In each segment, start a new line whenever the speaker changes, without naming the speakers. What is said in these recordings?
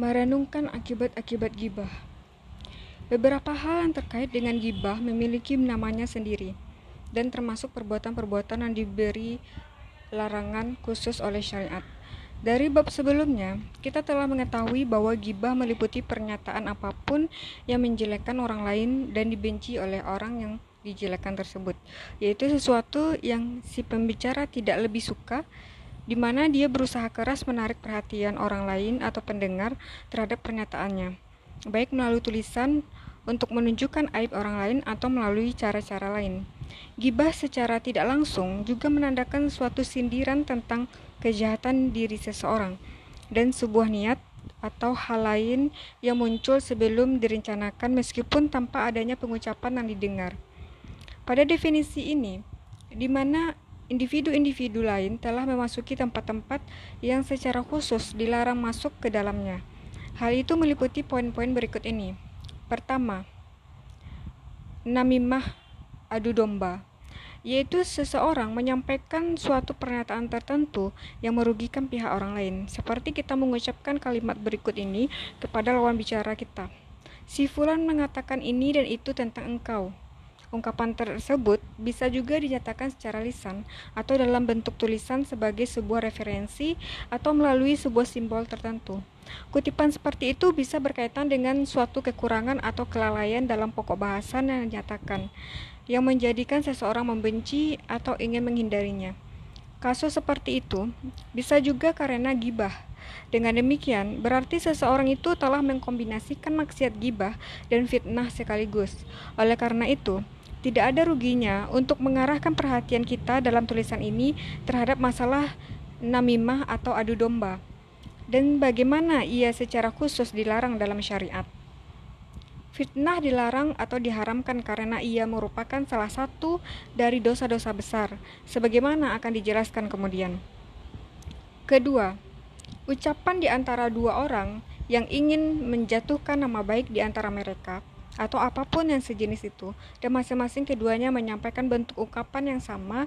Merenungkan akibat-akibat gibah. Beberapa hal yang terkait dengan gibah memiliki namanya sendiri dan termasuk perbuatan-perbuatan yang diberi larangan khusus oleh syariat. Dari bab sebelumnya, kita telah mengetahui bahwa gibah meliputi pernyataan apa pun yang menjelekkan orang lain dan dibenci oleh orang yang dijelekkan tersebut, yaitu sesuatu yang si pembicara tidak lebih suka, di mana dia berusaha keras menarik perhatian orang lain atau pendengar terhadap pernyataannya, baik melalui tulisan untuk menunjukkan aib orang lain atau melalui cara-cara lain. Gibah secara tidak langsung juga menandakan suatu sindiran tentang kejahatan diri seseorang dan sebuah niat atau hal lain yang muncul sebelum direncanakan meskipun tanpa adanya pengucapan yang didengar. Pada definisi ini, di mana individu-individu lain telah memasuki tempat-tempat yang secara khusus dilarang masuk ke dalamnya. Hal itu meliputi poin-poin berikut ini. Pertama, namimah adu domba, yaitu seseorang menyampaikan suatu pernyataan tertentu yang merugikan pihak orang lain, seperti kita mengucapkan kalimat berikut ini kepada lawan bicara kita. Si Fulan mengatakan ini dan itu tentang engkau. Ungkapan tersebut bisa juga dinyatakan secara lisan atau dalam bentuk tulisan sebagai sebuah referensi atau melalui sebuah simbol tertentu. Kutipan seperti itu bisa berkaitan dengan suatu kekurangan atau kelalaian dalam pokok bahasan yang dinyatakan, yang menjadikan seseorang membenci atau ingin menghindarinya. Kasus seperti itu bisa juga karena gibah. Dengan demikian, berarti seseorang itu telah mengkombinasikan maksiat gibah dan fitnah sekaligus. Oleh karena itu, tidak ada ruginya untuk mengarahkan perhatian kita dalam tulisan ini terhadap masalah namimah atau adu domba dan bagaimana ia secara khusus dilarang dalam syariat. Fitnah dilarang atau diharamkan karena ia merupakan salah satu dari dosa-dosa besar, sebagaimana akan dijelaskan kemudian. Kedua, ucapan di antara dua orang yang ingin menjatuhkan nama baik di antara mereka atau apa pun yang sejenis itu, dan masing-masing keduanya menyampaikan bentuk ungkapan yang sama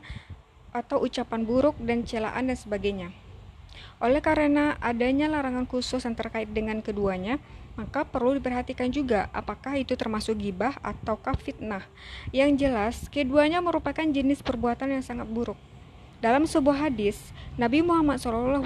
atau ucapan buruk dan celaan dan sebagainya. Oleh karena adanya larangan khusus yang terkait dengan keduanya, maka perlu diperhatikan juga apakah itu termasuk gibah ataukah fitnah. Yang jelas, keduanya merupakan jenis perbuatan yang sangat buruk. Dalam sebuah hadis, Nabi Muhammad SAW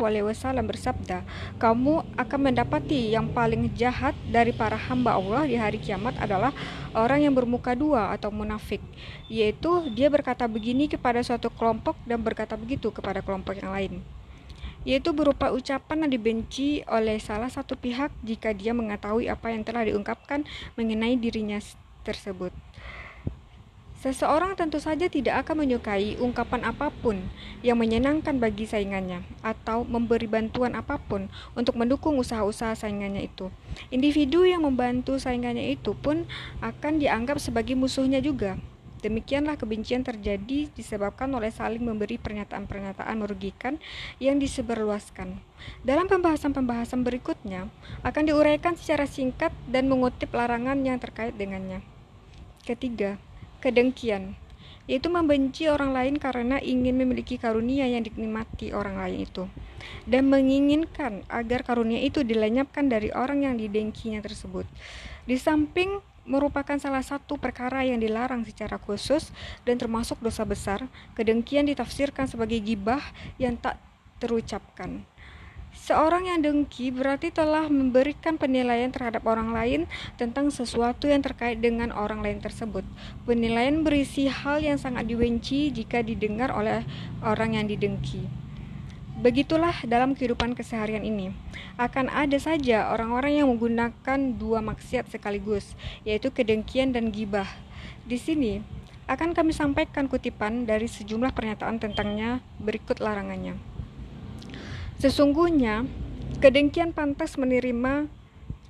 bersabda, "Kamu akan mendapati yang paling jahat dari para hamba Allah di hari kiamat adalah orang yang bermuka dua atau munafik, yaitu dia berkata begini kepada suatu kelompok dan berkata begitu kepada kelompok yang lain." Yaitu berupa ucapan yang dibenci oleh salah satu pihak jika dia mengetahui apa yang telah diungkapkan mengenai dirinya tersebut. Seseorang tentu saja tidak akan menyukai ungkapan apa pun yang menyenangkan bagi saingannya atau memberi bantuan apa pun untuk mendukung usaha-usaha saingannya itu. Individu yang membantu saingannya itu pun akan dianggap sebagai musuhnya juga. Demikianlah kebencian terjadi disebabkan oleh saling memberi pernyataan-pernyataan merugikan yang disebarluaskan. Dalam pembahasan-pembahasan berikutnya akan diuraikan secara singkat dan mengutip larangan yang terkait dengannya. Ketiga, kedengkian, yaitu membenci orang lain karena ingin memiliki karunia yang dinikmati orang lain itu, dan menginginkan agar karunia itu dilenyapkan dari orang yang didengkinya tersebut. Di samping merupakan salah satu perkara yang dilarang secara khusus dan termasuk dosa besar, kedengkian ditafsirkan sebagai gibah yang tak terucapkan. Seorang yang dengki berarti telah memberikan penilaian terhadap orang lain tentang sesuatu yang terkait dengan orang lain tersebut. Penilaian berisi hal yang sangat dibenci jika didengar oleh orang yang didengki. Begitulah dalam kehidupan keseharian ini. Akan ada saja orang-orang yang menggunakan dua maksiat sekaligus, yaitu kedengkian dan gibah. Di sini akan kami sampaikan kutipan dari sejumlah pernyataan tentangnya berikut larangannya. Sesungguhnya, kedengkian pantas menerima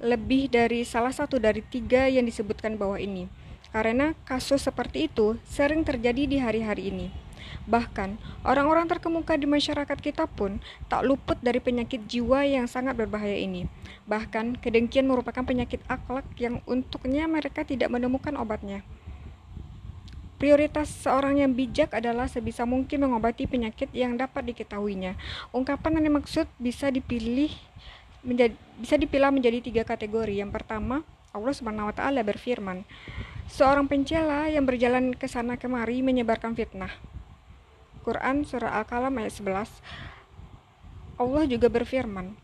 lebih dari salah satu dari tiga yang disebutkan bawah ini, karena kasus seperti itu sering terjadi di hari-hari ini. Bahkan, orang-orang terkemuka di masyarakat kita pun tak luput dari penyakit jiwa yang sangat berbahaya ini. Bahkan, kedengkian merupakan penyakit akhlak yang untuknya mereka tidak menemukan obatnya. Prioritas seorang yang bijak adalah sebisa mungkin mengobati penyakit yang dapat diketahuinya. Ungkapan yang dimaksud bisa dipilih menjadi, bisa dipilah menjadi tiga kategori. Yang pertama, Allah Subhanahu wa taala berfirman, seorang pencela yang berjalan ke sana kemari menyebarkan fitnah. Quran surah Al-Qalam ayat 11. Allah juga berfirman,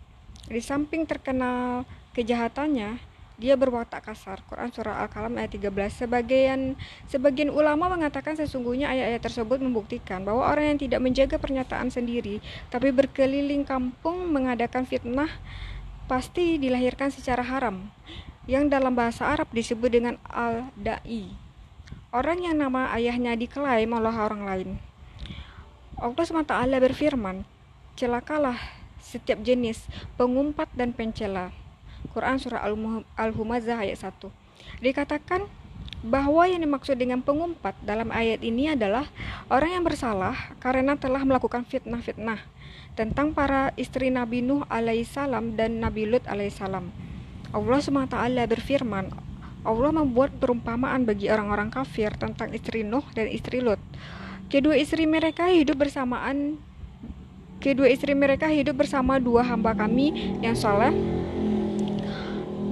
di samping terkenal kejahatannya, dia berwatak kasar. Quran surah Al-Qalam ayat 13. Sebagian sebagian ulama mengatakan sesungguhnya ayat-ayat tersebut membuktikan bahwa orang yang tidak menjaga pernyataan sendiri tapi berkeliling kampung mengadakan fitnah pasti dilahirkan secara haram yang dalam bahasa Arab disebut dengan al-da'i. Orang yang nama ayahnya diklaim oleh orang lain. Allah SWT berfirman, celakalah setiap jenis pengumpat dan pencela Quran Surah Al-Humazah ayat 1. Dikatakan bahwa yang dimaksud dengan pengumpat dalam ayat ini adalah orang yang bersalah karena telah melakukan fitnah-fitnah tentang para istri Nabi Nuh alaihissalam dan Nabi Lut alaihissalam. Allah SWT berfirman, Allah membuat perumpamaan bagi orang-orang kafir tentang istri Nuh dan istri Lut. Kedua istri mereka hidup bersamaan Kedua istri mereka hidup bersama dua hamba kami yang soleh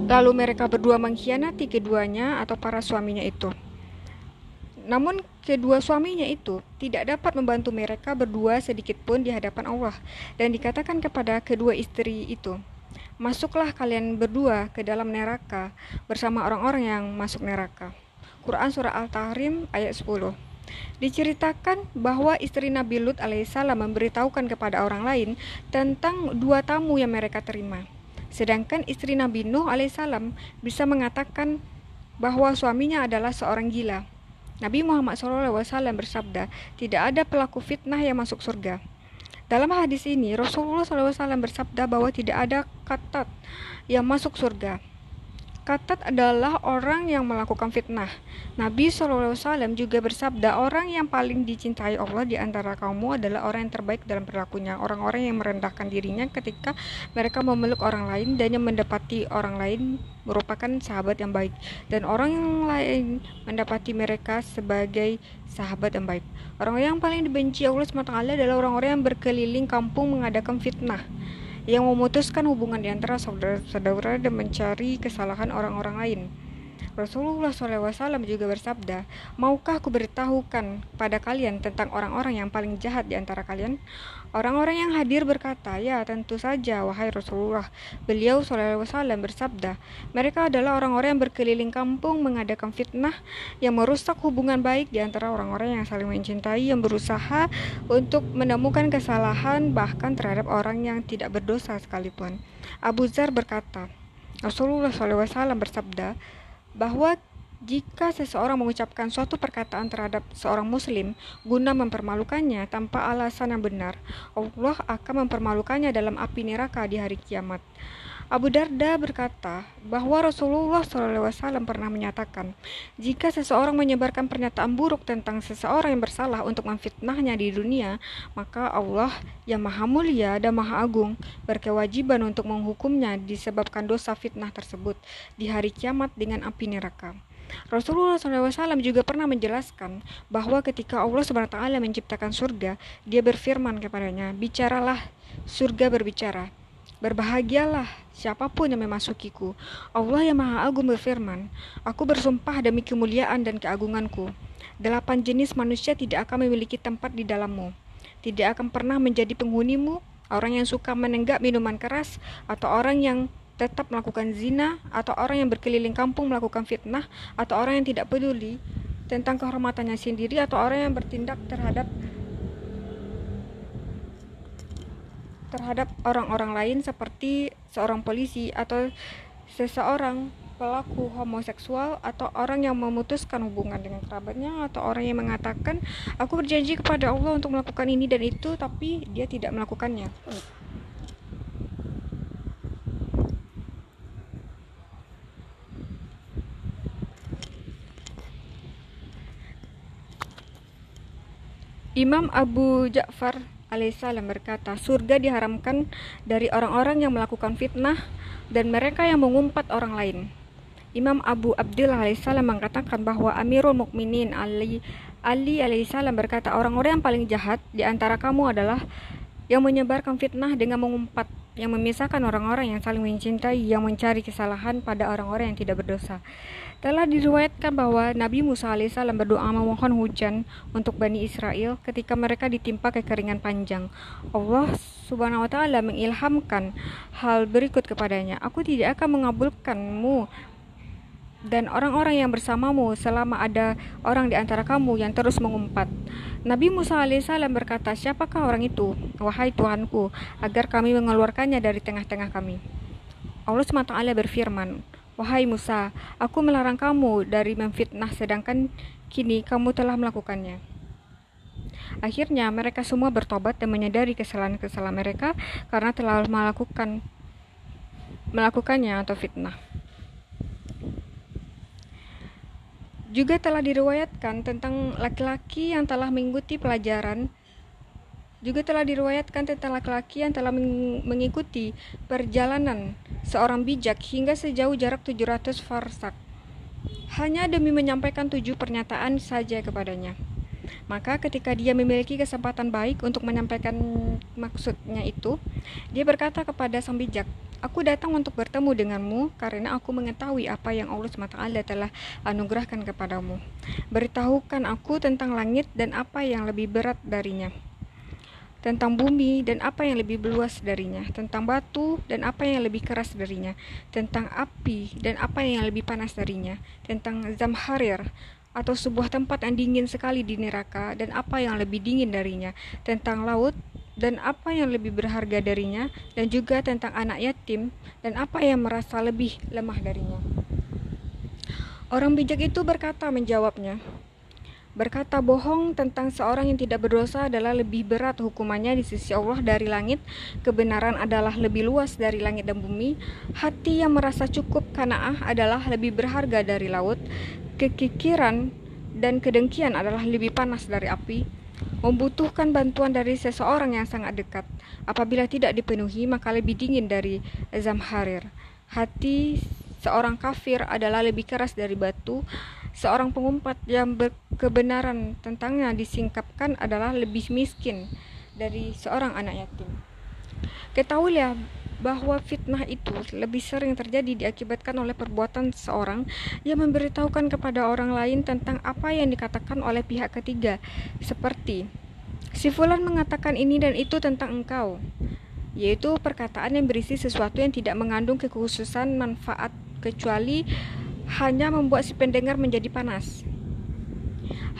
Lalu mereka berdua mengkhianati keduanya atau para suaminya itu. Namun kedua suaminya itu tidak dapat membantu mereka berdua sedikit pun di hadapan Allah dan dikatakan kepada kedua istri itu, Masuklah kalian berdua ke dalam neraka bersama orang-orang yang masuk neraka. Quran Surah Al-Tahrim ayat 10 Diceritakan bahwa istri Nabi Lut alaihissalam memberitahukan kepada orang lain tentang dua tamu yang mereka terima. Sedangkan istri Nabi Nuh alaihissalam bisa mengatakan bahwa suaminya adalah seorang gila. Nabi Muhammad SAW bersabda, tidak ada pelaku fitnah yang masuk surga. Dalam hadis ini, Rasulullah SAW bersabda bahwa tidak ada kata yang masuk surga. Katat adalah orang yang melakukan fitnah. Nabi SAW juga bersabda, orang yang paling dicintai Allah di antara kaummu adalah orang yang terbaik dalam perilakunya. Orang-orang yang merendahkan dirinya ketika mereka memeluk orang lain dan yang mendapati orang lain merupakan sahabat yang baik. Dan orang yang lain mendapati mereka sebagai sahabat yang baik. Orang yang paling dibenci Allah SWT adalah orang-orang yang berkeliling kampung mengadakan fitnah yang memutuskan hubungan di antara saudara-saudara dan mencari kesalahan orang-orang lain. Rasulullah SAW juga bersabda, Maukah aku beritahukan pada kalian tentang orang-orang yang paling jahat di antara kalian? Orang-orang yang hadir berkata, Ya tentu saja, wahai Rasulullah. Beliau SAW bersabda, Mereka adalah orang-orang yang berkeliling kampung mengadakan fitnah yang merusak hubungan baik di antara orang-orang yang saling mencintai, yang berusaha untuk menemukan kesalahan bahkan terhadap orang yang tidak berdosa sekalipun. Abu Zar berkata, Rasulullah SAW bersabda, bahwa jika seseorang mengucapkan suatu perkataan terhadap seorang muslim guna mempermalukannya tanpa alasan yang benar, Allah akan mempermalukannya dalam api neraka di hari kiamat. Abu Darda berkata bahwa Rasulullah SAW pernah menyatakan, jika seseorang menyebarkan pernyataan buruk tentang seseorang yang bersalah untuk memfitnahnya di dunia, maka Allah yang Maha Mulia dan Maha Agung berkewajiban untuk menghukumnya disebabkan dosa fitnah tersebut di hari kiamat dengan api neraka. Rasulullah SAW juga pernah menjelaskan bahwa ketika Allah SWT menciptakan surga, dia berfirman kepadanya, bicaralah, surga berbicara. Berbahagialah siapa pun yang memasukiku. Allah yang Maha Agung berfirman, Aku bersumpah demi kemuliaan dan keagunganku. Delapan jenis manusia tidak akan memiliki tempat di dalammu. Tidak akan pernah menjadi penghunimu, orang yang suka menenggak minuman keras, atau orang yang tetap melakukan zina, atau orang yang berkeliling kampung melakukan fitnah, atau orang yang tidak peduli tentang kehormatannya sendiri, atau orang yang bertindak terhadap terhadap orang-orang lain seperti seorang polisi atau seseorang pelaku homoseksual atau orang yang memutuskan hubungan dengan kerabatnya atau orang yang mengatakan aku berjanji kepada Allah untuk melakukan ini dan itu tapi dia tidak melakukannya. Imam Abu Ja'far alaihissalam berkata, surga diharamkan dari orang-orang yang melakukan fitnah dan mereka yang mengumpat orang lain. Imam Abu Abdullah alaihissalam mengatakan bahwa Amirul Mukminin Ali Ali alaihissalam berkata, orang-orang yang paling jahat di antara kamu adalah yang menyebarkan fitnah dengan mengumpat, yang memisahkan orang-orang yang saling mencintai, yang mencari kesalahan pada orang-orang yang tidak berdosa. Telah diriwayatkan bahwa Nabi Musa alaihissalam berdoa memohon hujan untuk Bani Israel ketika mereka ditimpa kekeringan panjang. Allah subhanahu wa ta'ala mengilhamkan hal berikut kepadanya. Aku tidak akan mengabulkanmu dan orang-orang yang bersamamu selama ada orang di antara kamu yang terus mengumpat. Nabi Musa alaihissalam berkata, Siapakah orang itu? Wahai Tuhanku, agar kami mengeluarkannya dari tengah-tengah kami. Allah SWT berfirman, Wahai Musa, aku melarang kamu dari memfitnah sedangkan kini kamu telah melakukannya. Akhirnya mereka semua bertobat dan menyadari kesalahan-kesalahan mereka karena telah melakukan melakukannya atau fitnah. Juga telah diriwayatkan tentang laki-laki yang telah mengikuti pelajaran juga telah diriwayatkan tentang laki-laki yang telah mengikuti perjalanan seorang bijak hingga sejauh jarak 700 farsak hanya demi menyampaikan tujuh pernyataan saja kepadanya. Maka ketika dia memiliki kesempatan baik untuk menyampaikan maksudnya itu, dia berkata kepada sang bijak, Aku datang untuk bertemu denganmu karena aku mengetahui apa yang Allah SWT telah anugerahkan kepadamu. Beritahukan aku tentang langit dan apa yang lebih berat darinya tentang bumi dan apa yang lebih luas darinya, tentang batu dan apa yang lebih keras darinya, tentang api dan apa yang lebih panas darinya, tentang zamharir atau sebuah tempat yang dingin sekali di neraka dan apa yang lebih dingin darinya, tentang laut dan apa yang lebih berharga darinya, dan juga tentang anak yatim dan apa yang merasa lebih lemah darinya. Orang bijak itu berkata menjawabnya, Berkata bohong tentang seorang yang tidak berdosa adalah lebih berat hukumannya di sisi Allah dari langit. Kebenaran adalah lebih luas dari langit dan bumi. Hati yang merasa cukup kanaah adalah lebih berharga dari laut. Kekikiran dan kedengkian adalah lebih panas dari api. Membutuhkan bantuan dari seseorang yang sangat dekat. Apabila tidak dipenuhi, maka lebih dingin dari zamharir. Hati seorang kafir adalah lebih keras dari batu seorang pengumpat yang berkebenaran tentangnya disingkapkan adalah lebih miskin dari seorang anak yatim. Ketahuilah bahwa fitnah itu lebih sering terjadi diakibatkan oleh perbuatan seorang yang memberitahukan kepada orang lain tentang apa yang dikatakan oleh pihak ketiga, seperti si fulan mengatakan ini dan itu tentang engkau, yaitu perkataan yang berisi sesuatu yang tidak mengandung kekhususan manfaat kecuali hanya membuat si pendengar menjadi panas.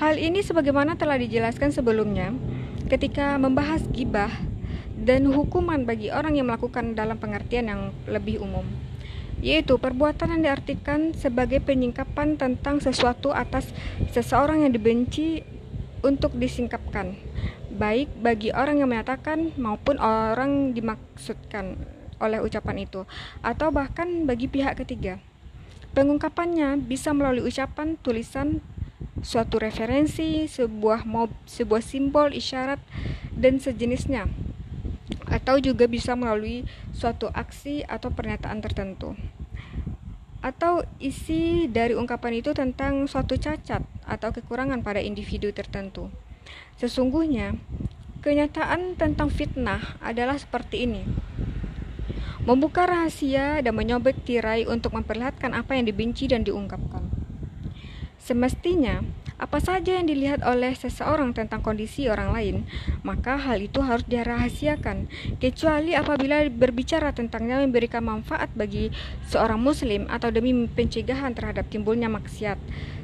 Hal ini sebagaimana telah dijelaskan sebelumnya ketika membahas gibah dan hukuman bagi orang yang melakukan dalam pengertian yang lebih umum yaitu perbuatan yang diartikan sebagai penyingkapan tentang sesuatu atas seseorang yang dibenci untuk disingkapkan, baik bagi orang yang menyatakan maupun orang dimaksudkan oleh ucapan itu, atau bahkan bagi pihak ketiga. Pengungkapannya bisa melalui ucapan, tulisan, suatu referensi, sebuah mob, sebuah simbol, isyarat, dan sejenisnya. Atau juga bisa melalui suatu aksi atau pernyataan tertentu. Atau isi dari ungkapan itu tentang suatu cacat atau kekurangan pada individu tertentu. Sesungguhnya, kenyataan tentang fitnah adalah seperti ini membuka rahasia dan menyobek tirai untuk memperlihatkan apa yang dibenci dan diungkapkan. Semestinya, apa saja yang dilihat oleh seseorang tentang kondisi orang lain, maka hal itu harus dirahasiakan, kecuali apabila berbicara tentangnya memberikan manfaat bagi seorang muslim atau demi pencegahan terhadap timbulnya maksiat.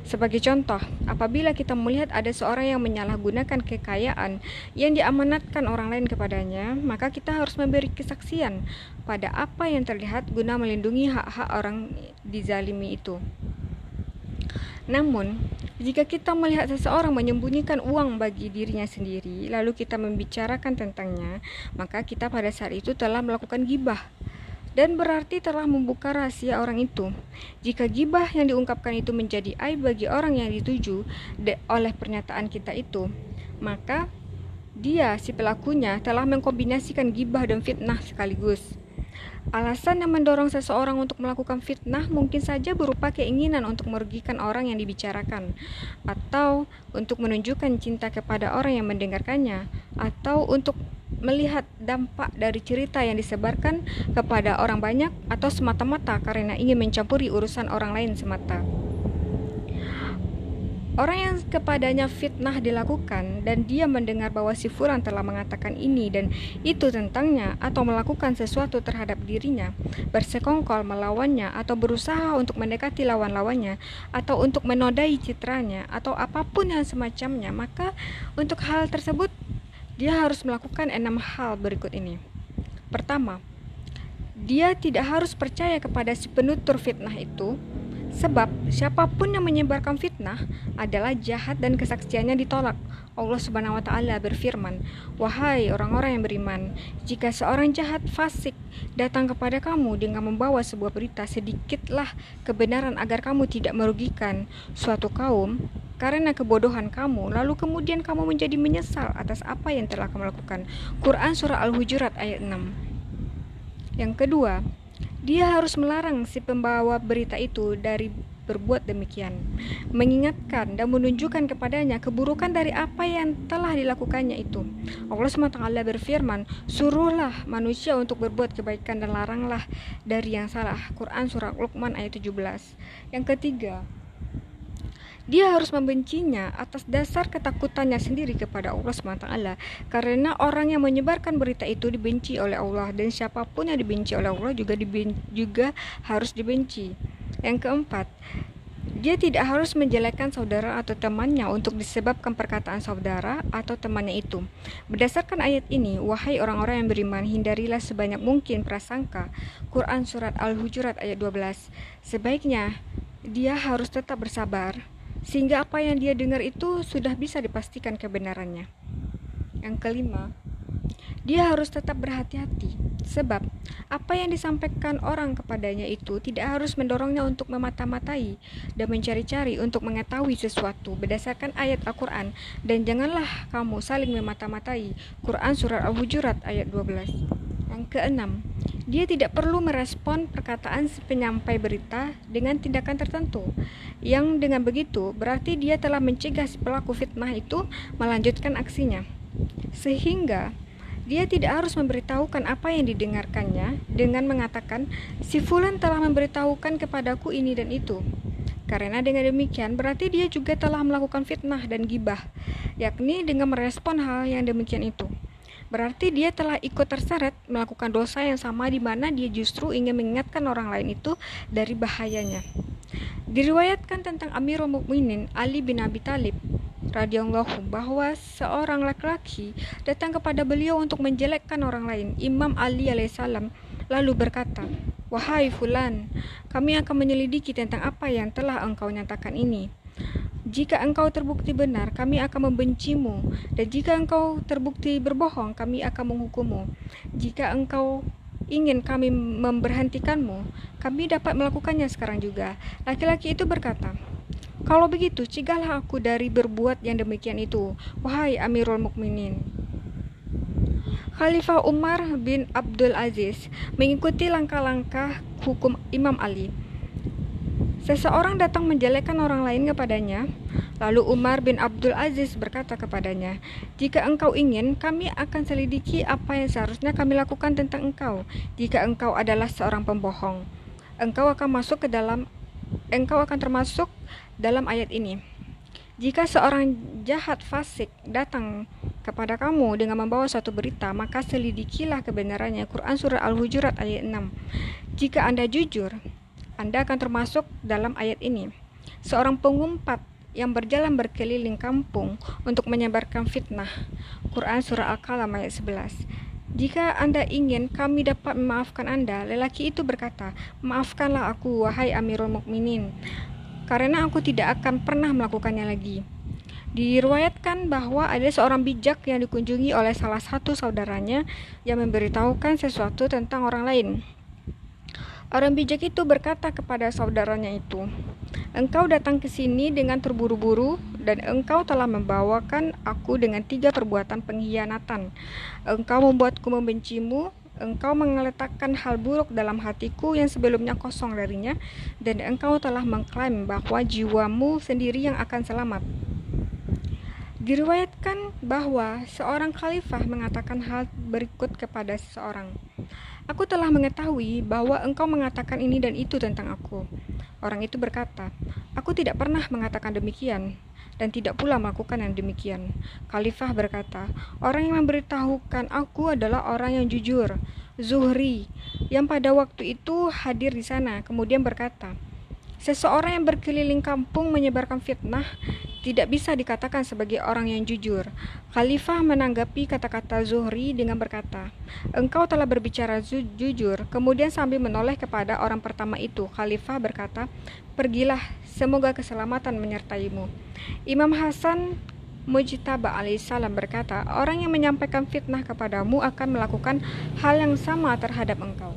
Sebagai contoh, apabila kita melihat ada seorang yang menyalahgunakan kekayaan yang diamanatkan orang lain kepadanya, maka kita harus memberi kesaksian pada apa yang terlihat guna melindungi hak-hak orang dizalimi itu. Namun, jika kita melihat seseorang menyembunyikan uang bagi dirinya sendiri, lalu kita membicarakan tentangnya, maka kita pada saat itu telah melakukan gibah dan berarti telah membuka rahasia orang itu. Jika gibah yang diungkapkan itu menjadi aib bagi orang yang dituju oleh pernyataan kita itu, maka dia si pelakunya telah mengkombinasikan gibah dan fitnah sekaligus. Alasan yang mendorong seseorang untuk melakukan fitnah mungkin saja berupa keinginan untuk merugikan orang yang dibicarakan, atau untuk menunjukkan cinta kepada orang yang mendengarkannya, atau untuk melihat dampak dari cerita yang disebarkan kepada orang banyak atau semata-mata karena ingin mencampuri urusan orang lain semata. Orang yang kepadanya fitnah dilakukan dan dia mendengar bahwa si fulan telah mengatakan ini dan itu tentangnya atau melakukan sesuatu terhadap dirinya, bersekongkol melawannya atau berusaha untuk mendekati lawan-lawannya atau untuk menodai citranya atau apa pun yang semacamnya, maka untuk hal tersebut dia harus melakukan enam hal berikut ini. Pertama, dia tidak harus percaya kepada si penutur fitnah itu Sebab siapa pun yang menyebarkan fitnah adalah jahat dan kesaksiannya ditolak. Allah Subhanahu wa taala berfirman, "Wahai orang-orang yang beriman, jika seorang jahat fasik datang kepada kamu dengan membawa sebuah berita sedikitlah kebenaran agar kamu tidak merugikan suatu kaum karena kebodohan kamu, lalu kemudian kamu menjadi menyesal atas apa yang telah kamu lakukan." Quran surah Al-Hujurat ayat 6. Yang kedua, dia harus melarang si pembawa berita itu dari berbuat demikian, mengingatkan dan menunjukkan kepadanya keburukan dari apa yang telah dilakukannya itu. Allah SWT berfirman, Suruhlah manusia untuk berbuat kebaikan dan laranglah dari yang salah. Quran Surah Luqman ayat 17 Yang ketiga, dia harus membencinya atas dasar ketakutannya sendiri kepada Allah SWT karena orang yang menyebarkan berita itu dibenci oleh Allah dan siapa pun yang dibenci oleh Allah juga dibenci, juga harus dibenci. Yang keempat, dia tidak harus menjelekkan saudara atau temannya untuk disebabkan perkataan saudara atau temannya itu. Berdasarkan ayat ini, wahai orang-orang yang beriman, hindarilah sebanyak mungkin prasangka. Quran Surat Al-Hujurat ayat 12. Sebaiknya, dia harus tetap bersabar sehingga apa yang dia dengar itu sudah bisa dipastikan kebenarannya. Yang kelima, dia harus tetap berhati-hati, sebab apa yang disampaikan orang kepadanya itu tidak harus mendorongnya untuk memata-matai dan mencari-cari untuk mengetahui sesuatu berdasarkan ayat Al-Quran, dan janganlah kamu saling memata-matai. Quran Surat Al-Hujurat ayat 12. Yang keenam, dia tidak perlu merespon perkataan penyampai berita dengan tindakan tertentu. Yang dengan begitu berarti dia telah mencegah si pelaku fitnah itu melanjutkan aksinya. Sehingga dia tidak harus memberitahukan apa yang didengarkannya dengan mengatakan si fulan telah memberitahukan kepadaku ini dan itu. Karena dengan demikian berarti dia juga telah melakukan fitnah dan gibah, yakni dengan merespon hal yang demikian itu berarti dia telah ikut terseret melakukan dosa yang sama di mana dia justru ingin mengingatkan orang lain itu dari bahayanya. Diriwayatkan tentang Amirul Mukminin Ali bin Abi Thalib radhiyallahu bahwa seorang laki-laki datang kepada beliau untuk menjelekkan orang lain. Imam Ali alaihissalam lalu berkata, "Wahai fulan, kami akan menyelidiki tentang apa yang telah engkau nyatakan ini." Jika engkau terbukti benar, kami akan membencimu, dan jika engkau terbukti berbohong, kami akan menghukummu. Jika engkau ingin kami memberhentikanmu, kami dapat melakukannya sekarang juga. Laki-laki itu berkata, Kalau begitu, cegahlah aku dari berbuat yang demikian itu, wahai Amirul Mukminin. Khalifah Umar bin Abdul Aziz mengikuti langkah-langkah hukum Imam Ali. Seseorang datang menjelekkan orang lain kepadanya. Lalu Umar bin Abdul Aziz berkata kepadanya, "Jika engkau ingin, kami akan selidiki apa yang seharusnya kami lakukan tentang engkau. Jika engkau adalah seorang pembohong, engkau akan masuk ke dalam engkau akan termasuk dalam ayat ini." Jika seorang jahat fasik datang kepada kamu dengan membawa suatu berita, maka selidikilah kebenarannya. Quran Surah Al-Hujurat ayat 6. Jika Anda jujur, anda akan termasuk dalam ayat ini. Seorang pengumpat yang berjalan berkeliling kampung untuk menyebarkan fitnah. Quran Surah Al-Qalam ayat 11. Jika Anda ingin kami dapat memaafkan Anda, lelaki itu berkata, Maafkanlah aku, wahai Amirul Mukminin, karena aku tidak akan pernah melakukannya lagi. Diriwayatkan bahwa ada seorang bijak yang dikunjungi oleh salah satu saudaranya yang memberitahukan sesuatu tentang orang lain. Orang bijak itu berkata kepada saudaranya itu, Engkau datang ke sini dengan terburu-buru dan engkau telah membawakan aku dengan tiga perbuatan pengkhianatan. Engkau membuatku membencimu, engkau mengeletakkan hal buruk dalam hatiku yang sebelumnya kosong darinya, dan engkau telah mengklaim bahwa jiwamu sendiri yang akan selamat. Diriwayatkan bahwa seorang khalifah mengatakan hal berikut kepada seseorang. Aku telah mengetahui bahwa engkau mengatakan ini dan itu tentang aku. Orang itu berkata, Aku tidak pernah mengatakan demikian dan tidak pula melakukan yang demikian. Khalifah berkata, Orang yang memberitahukan aku adalah orang yang jujur, Zuhri, yang pada waktu itu hadir di sana, kemudian berkata, Seseorang yang berkeliling kampung menyebarkan fitnah tidak bisa dikatakan sebagai orang yang jujur. Khalifah menanggapi kata-kata Zuhri dengan berkata, "Engkau telah berbicara jujur." Kemudian sambil menoleh kepada orang pertama itu, Khalifah berkata, "Pergilah, semoga keselamatan menyertaimu." Imam Hasan Mujtaba alaihissalam berkata, "Orang yang menyampaikan fitnah kepadamu akan melakukan hal yang sama terhadap engkau."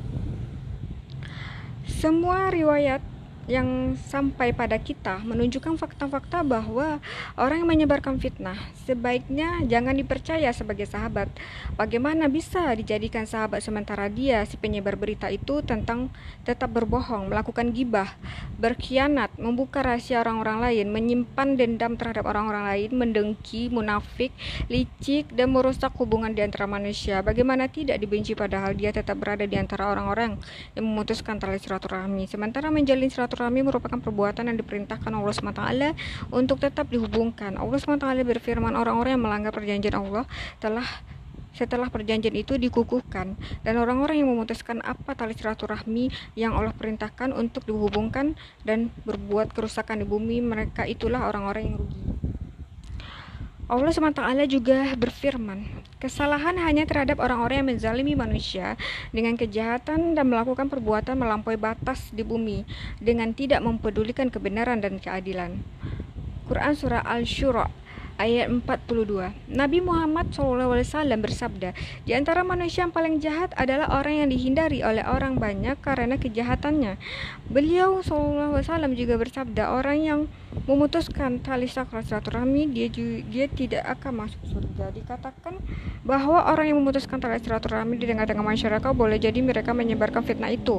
Semua riwayat yang sampai pada kita menunjukkan fakta-fakta bahwa orang yang menyebarkan fitnah sebaiknya jangan dipercaya sebagai sahabat. Bagaimana bisa dijadikan sahabat sementara dia si penyebar berita itu tentang tetap berbohong, melakukan gibah, berkhianat, membuka rahasia orang-orang lain, menyimpan dendam terhadap orang-orang lain, mendengki, munafik, licik dan merusak hubungan di antara manusia. Bagaimana tidak dibenci padahal dia tetap berada di antara orang-orang yang memutuskan tali silaturahmi sementara menjalin silaturahmi silaturahmi merupakan perbuatan yang diperintahkan Allah SWT untuk tetap dihubungkan. Allah SWT berfirman orang-orang yang melanggar perjanjian Allah telah setelah perjanjian itu dikukuhkan dan orang-orang yang memutuskan apa tali silaturahmi yang Allah perintahkan untuk dihubungkan dan berbuat kerusakan di bumi mereka itulah orang-orang yang rugi. Allah SWT juga berfirman, kesalahan hanya terhadap orang-orang yang menzalimi manusia dengan kejahatan dan melakukan perbuatan melampaui batas di bumi dengan tidak mempedulikan kebenaran dan keadilan. Quran Surah Al-Shura ayat 42. Nabi Muhammad SAW bersabda, di antara manusia yang paling jahat adalah orang yang dihindari oleh orang banyak karena kejahatannya. Beliau SAW juga bersabda, orang yang memutuskan tali silaturahmi dia dia tidak akan masuk surga. Dikatakan bahwa orang yang memutuskan tali silaturahmi di tengah-tengah masyarakat boleh jadi mereka menyebarkan fitnah itu.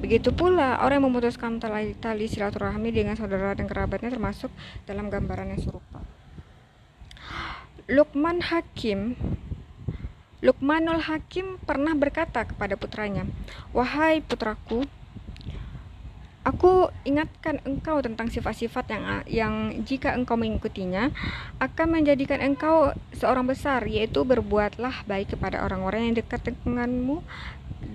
Begitu pula orang yang memutuskan tali, tali silaturahmi dengan saudara dan kerabatnya termasuk dalam gambaran yang serupa. Lukman Hakim Lukmanul Hakim pernah berkata kepada putranya, "Wahai putraku, aku ingatkan engkau tentang sifat-sifat yang yang jika engkau mengikutinya akan menjadikan engkau seorang besar, yaitu berbuatlah baik kepada orang-orang yang dekat denganmu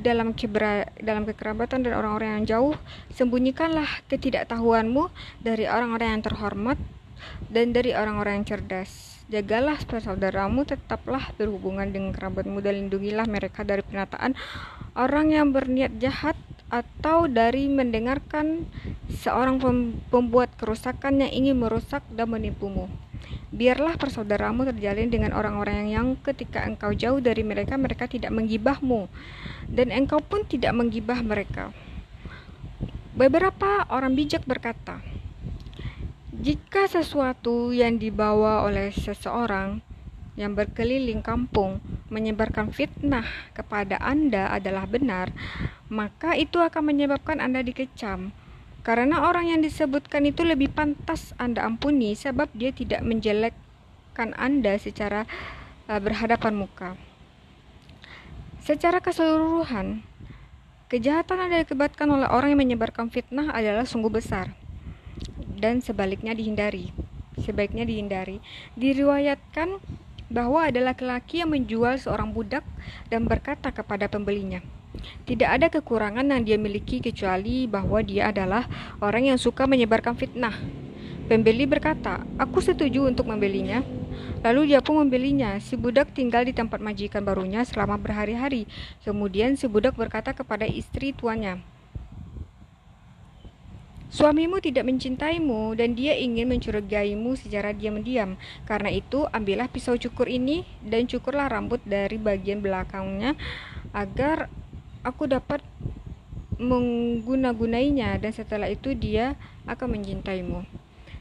dalam kebera, dalam kekerabatan dan orang-orang yang jauh, sembunyikanlah ketidaktahuanmu dari orang-orang yang terhormat dan dari orang-orang yang cerdas." Jagalah saudaramu, tetaplah berhubungan dengan kerabatmu dan lindungilah mereka dari penataan orang yang berniat jahat atau dari mendengarkan seorang pembuat kerusakan yang ingin merusak dan menipumu. Biarlah persaudaramu terjalin dengan orang-orang yang ketika engkau jauh dari mereka, mereka tidak menggibahmu, dan engkau pun tidak menggibah mereka. Beberapa orang bijak berkata, jika sesuatu yang dibawa oleh seseorang yang berkeliling kampung menyebarkan fitnah kepada Anda adalah benar, maka itu akan menyebabkan Anda dikecam. Karena orang yang disebutkan itu lebih pantas Anda ampuni sebab dia tidak menjelekkan Anda secara uh, berhadapan muka. Secara keseluruhan, kejahatan yang diakibatkan oleh orang yang menyebarkan fitnah adalah sungguh besar dan sebaliknya dihindari. Sebaiknya dihindari. Diriwayatkan bahwa ada laki-laki yang menjual seorang budak dan berkata kepada pembelinya, "Tidak ada kekurangan yang dia miliki kecuali bahwa dia adalah orang yang suka menyebarkan fitnah." Pembeli berkata, "Aku setuju untuk membelinya." Lalu dia pun membelinya. Si budak tinggal di tempat majikan barunya selama berhari-hari. Kemudian si budak berkata kepada istri tuannya, Suamimu tidak mencintaimu dan dia ingin mencurigaimu secara diam-diam. Karena itu, ambillah pisau cukur ini dan cukurlah rambut dari bagian belakangnya agar aku dapat mengguna-gunainya dan setelah itu dia akan mencintaimu.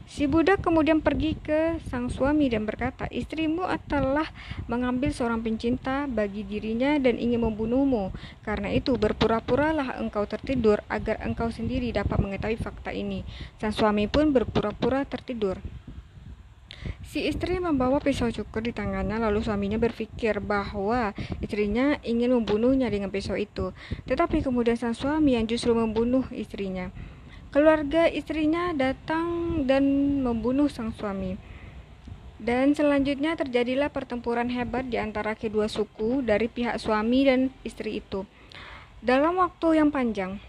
Si budak kemudian pergi ke sang suami dan berkata, "Istrimu telah mengambil seorang pencinta bagi dirinya dan ingin membunuhmu. Karena itu, berpura-puralah engkau tertidur agar engkau sendiri dapat mengetahui fakta ini." Sang suami pun berpura-pura tertidur. Si istri membawa pisau cukur di tangannya lalu suaminya berpikir bahwa istrinya ingin membunuhnya dengan pisau itu. Tetapi kemudian sang suami yang justru membunuh istrinya. Keluarga istrinya datang dan membunuh sang suami. Dan selanjutnya terjadilah pertempuran hebat di antara kedua suku dari pihak suami dan istri itu. Dalam waktu yang panjang,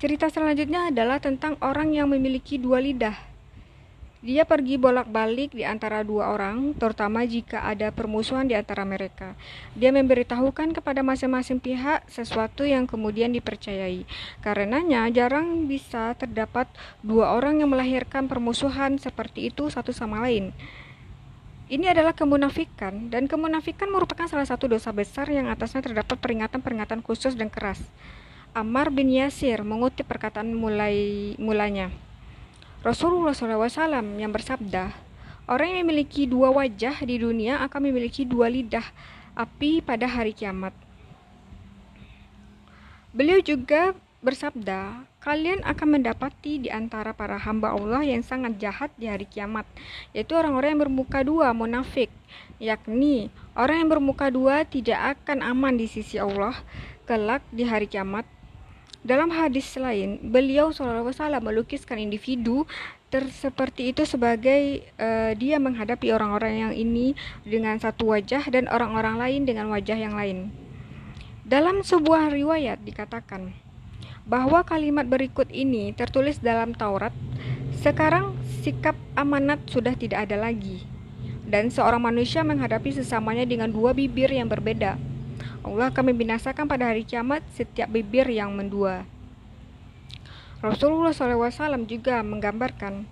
cerita selanjutnya adalah tentang orang yang memiliki dua lidah dia pergi bolak-balik di antara dua orang, terutama jika ada permusuhan di antara mereka. Dia memberitahukan kepada masing-masing pihak sesuatu yang kemudian dipercayai. Karenanya, jarang bisa terdapat dua orang yang melahirkan permusuhan seperti itu satu sama lain. Ini adalah kemunafikan, dan kemunafikan merupakan salah satu dosa besar yang atasnya terdapat peringatan-peringatan khusus dan keras. Ammar bin Yasir mengutip perkataan mulai mulanya. Rasulullah SAW yang bersabda, orang yang memiliki dua wajah di dunia akan memiliki dua lidah api pada hari kiamat. Beliau juga bersabda, kalian akan mendapati di antara para hamba Allah yang sangat jahat di hari kiamat, yaitu orang-orang yang bermuka dua, munafik, yakni orang yang bermuka dua tidak akan aman di sisi Allah kelak di hari kiamat dalam hadis lain, beliau SAW melukiskan individu ter seperti itu sebagai uh, dia menghadapi orang-orang yang ini dengan satu wajah dan orang-orang lain dengan wajah yang lain. Dalam sebuah riwayat dikatakan bahwa kalimat berikut ini tertulis dalam Taurat. Sekarang sikap amanat sudah tidak ada lagi, dan seorang manusia menghadapi sesamanya dengan dua bibir yang berbeda Allah akan membinasakan pada hari kiamat setiap bibir yang mendua. Rasulullah SAW juga menggambarkan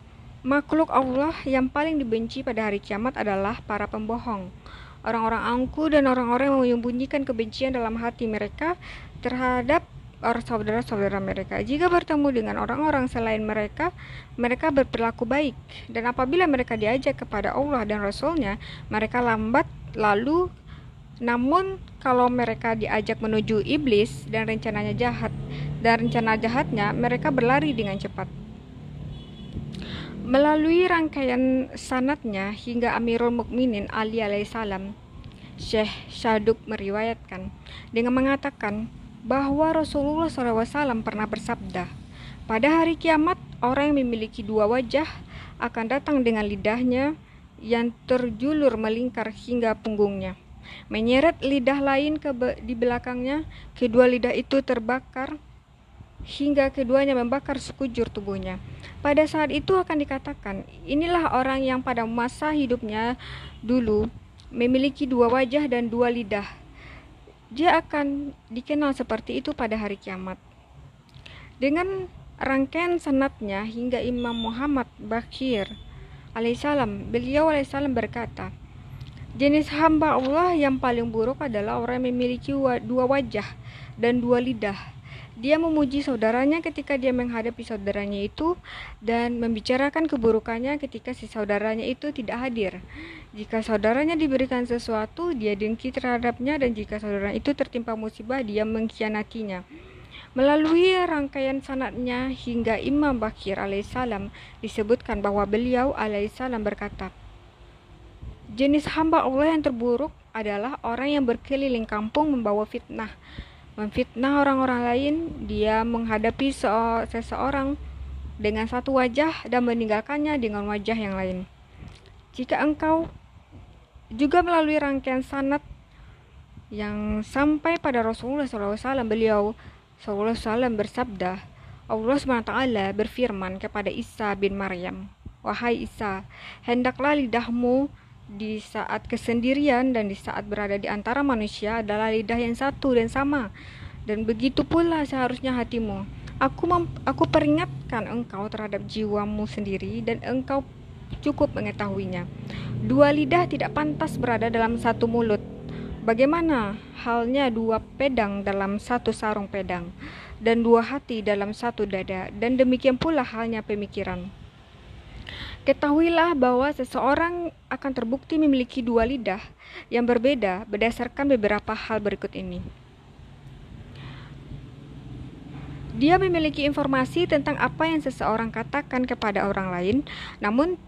makhluk Allah yang paling dibenci pada hari kiamat adalah para pembohong. Orang-orang angku dan orang-orang yang menyembunyikan kebencian dalam hati mereka terhadap orang saudara-saudara mereka. Jika bertemu dengan orang-orang selain mereka, mereka berperilaku baik. Dan apabila mereka diajak kepada Allah dan Rasulnya, mereka lambat lalu namun kalau mereka diajak menuju iblis dan rencananya jahat dan rencana jahatnya, mereka berlari dengan cepat. Melalui rangkaian sanatnya hingga Amirul Mukminin Ali alaihissalam, Syekh Syaduk meriwayatkan dengan mengatakan bahwa Rasulullah SAW pernah bersabda, pada hari kiamat orang yang memiliki dua wajah akan datang dengan lidahnya yang terjulur melingkar hingga punggungnya menyeret lidah lain ke be di belakangnya. Kedua lidah itu terbakar hingga keduanya membakar sekujur tubuhnya. Pada saat itu akan dikatakan, inilah orang yang pada masa hidupnya dulu memiliki dua wajah dan dua lidah. Dia akan dikenal seperti itu pada hari kiamat. Dengan rangkaian sanatnya hingga Imam Muhammad Bakir alaihissalam, beliau alaihissalam berkata, Jenis hamba Allah yang paling buruk adalah orang yang memiliki dua wajah dan dua lidah. Dia memuji saudaranya ketika dia menghadapi saudaranya itu dan membicarakan keburukannya ketika si saudaranya itu tidak hadir. Jika saudaranya diberikan sesuatu, dia dengki terhadapnya dan jika saudara itu tertimpa musibah, dia mengkhianatinya. Melalui rangkaian sanatnya hingga Imam Bakir alaihissalam disebutkan bahwa beliau alaihissalam berkata, Jenis hamba Allah yang terburuk adalah orang yang berkeliling kampung membawa fitnah. Memfitnah orang-orang lain, dia menghadapi seseorang dengan satu wajah dan meninggalkannya dengan wajah yang lain. Jika engkau juga melalui rangkaian sanat yang sampai pada Rasulullah SAW, beliau SAW bersabda, Allah SWT berfirman kepada Isa bin Maryam, Wahai Isa, hendaklah lidahmu di saat kesendirian dan di saat berada di antara manusia adalah lidah yang satu dan sama. Dan begitu pula seharusnya hatimu. Aku aku peringatkan engkau terhadap jiwamu sendiri dan engkau cukup mengetahuinya. Dua lidah tidak pantas berada dalam satu mulut. Bagaimana halnya dua pedang dalam satu sarung pedang dan dua hati dalam satu dada dan demikian pula halnya pemikiran. Ketahuilah bahwa seseorang akan terbukti memiliki dua lidah yang berbeda berdasarkan beberapa hal berikut ini. Dia memiliki informasi tentang apa yang seseorang katakan kepada orang lain, namun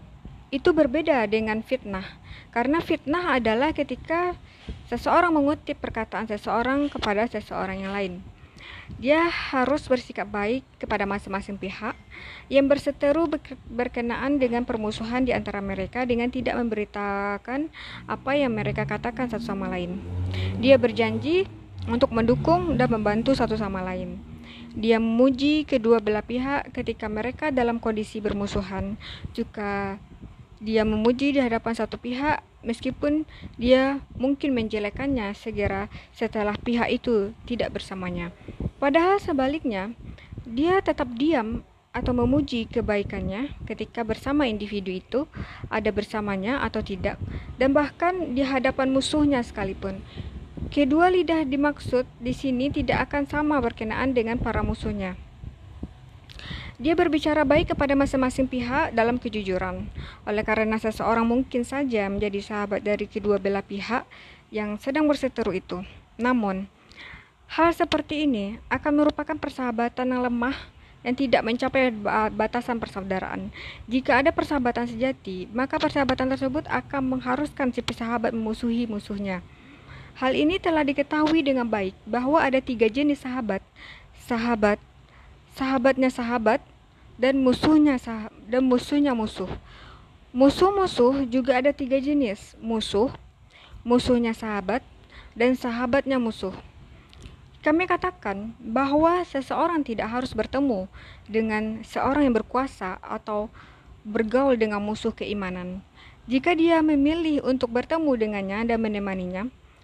Itu berbeda dengan fitnah, karena fitnah adalah ketika seseorang mengutip perkataan seseorang kepada seseorang yang lain. Dia harus bersikap baik kepada masing-masing pihak yang berseteru berkenaan dengan permusuhan di antara mereka dengan tidak memberitakan apa yang mereka katakan satu sama lain. Dia berjanji untuk mendukung dan membantu satu sama lain. Dia memuji kedua belah pihak ketika mereka dalam kondisi bermusuhan, juga dia memuji di hadapan satu pihak meskipun dia mungkin menjelekannya segera setelah pihak itu tidak bersamanya. Padahal sebaliknya, dia tetap diam atau memuji kebaikannya ketika bersama individu itu, ada bersamanya atau tidak, dan bahkan di hadapan musuhnya sekalipun. Kedua lidah dimaksud di sini tidak akan sama berkenaan dengan para musuhnya. Dia berbicara baik kepada masing-masing pihak dalam kejujuran. Oleh karena seseorang mungkin saja menjadi sahabat dari kedua belah pihak yang sedang berseteru itu. Namun, hal seperti ini akan merupakan persahabatan yang lemah yang tidak mencapai batasan persaudaraan. Jika ada persahabatan sejati, maka persahabatan tersebut akan mengharuskan si sahabat memusuhi musuhnya. Hal ini telah diketahui dengan baik bahwa ada tiga jenis sahabat. Sahabat, sahabatnya sahabat, dan musuhnya sah dan musuhnya musuh. Musuh-musuh juga ada tiga jenis, musuh, musuhnya sahabat, dan sahabatnya musuh. Kami katakan bahwa seseorang tidak harus bertemu dengan seorang yang berkuasa atau bergaul dengan musuh keimanan. Jika dia memilih untuk bertemu dengannya dan menemaninya,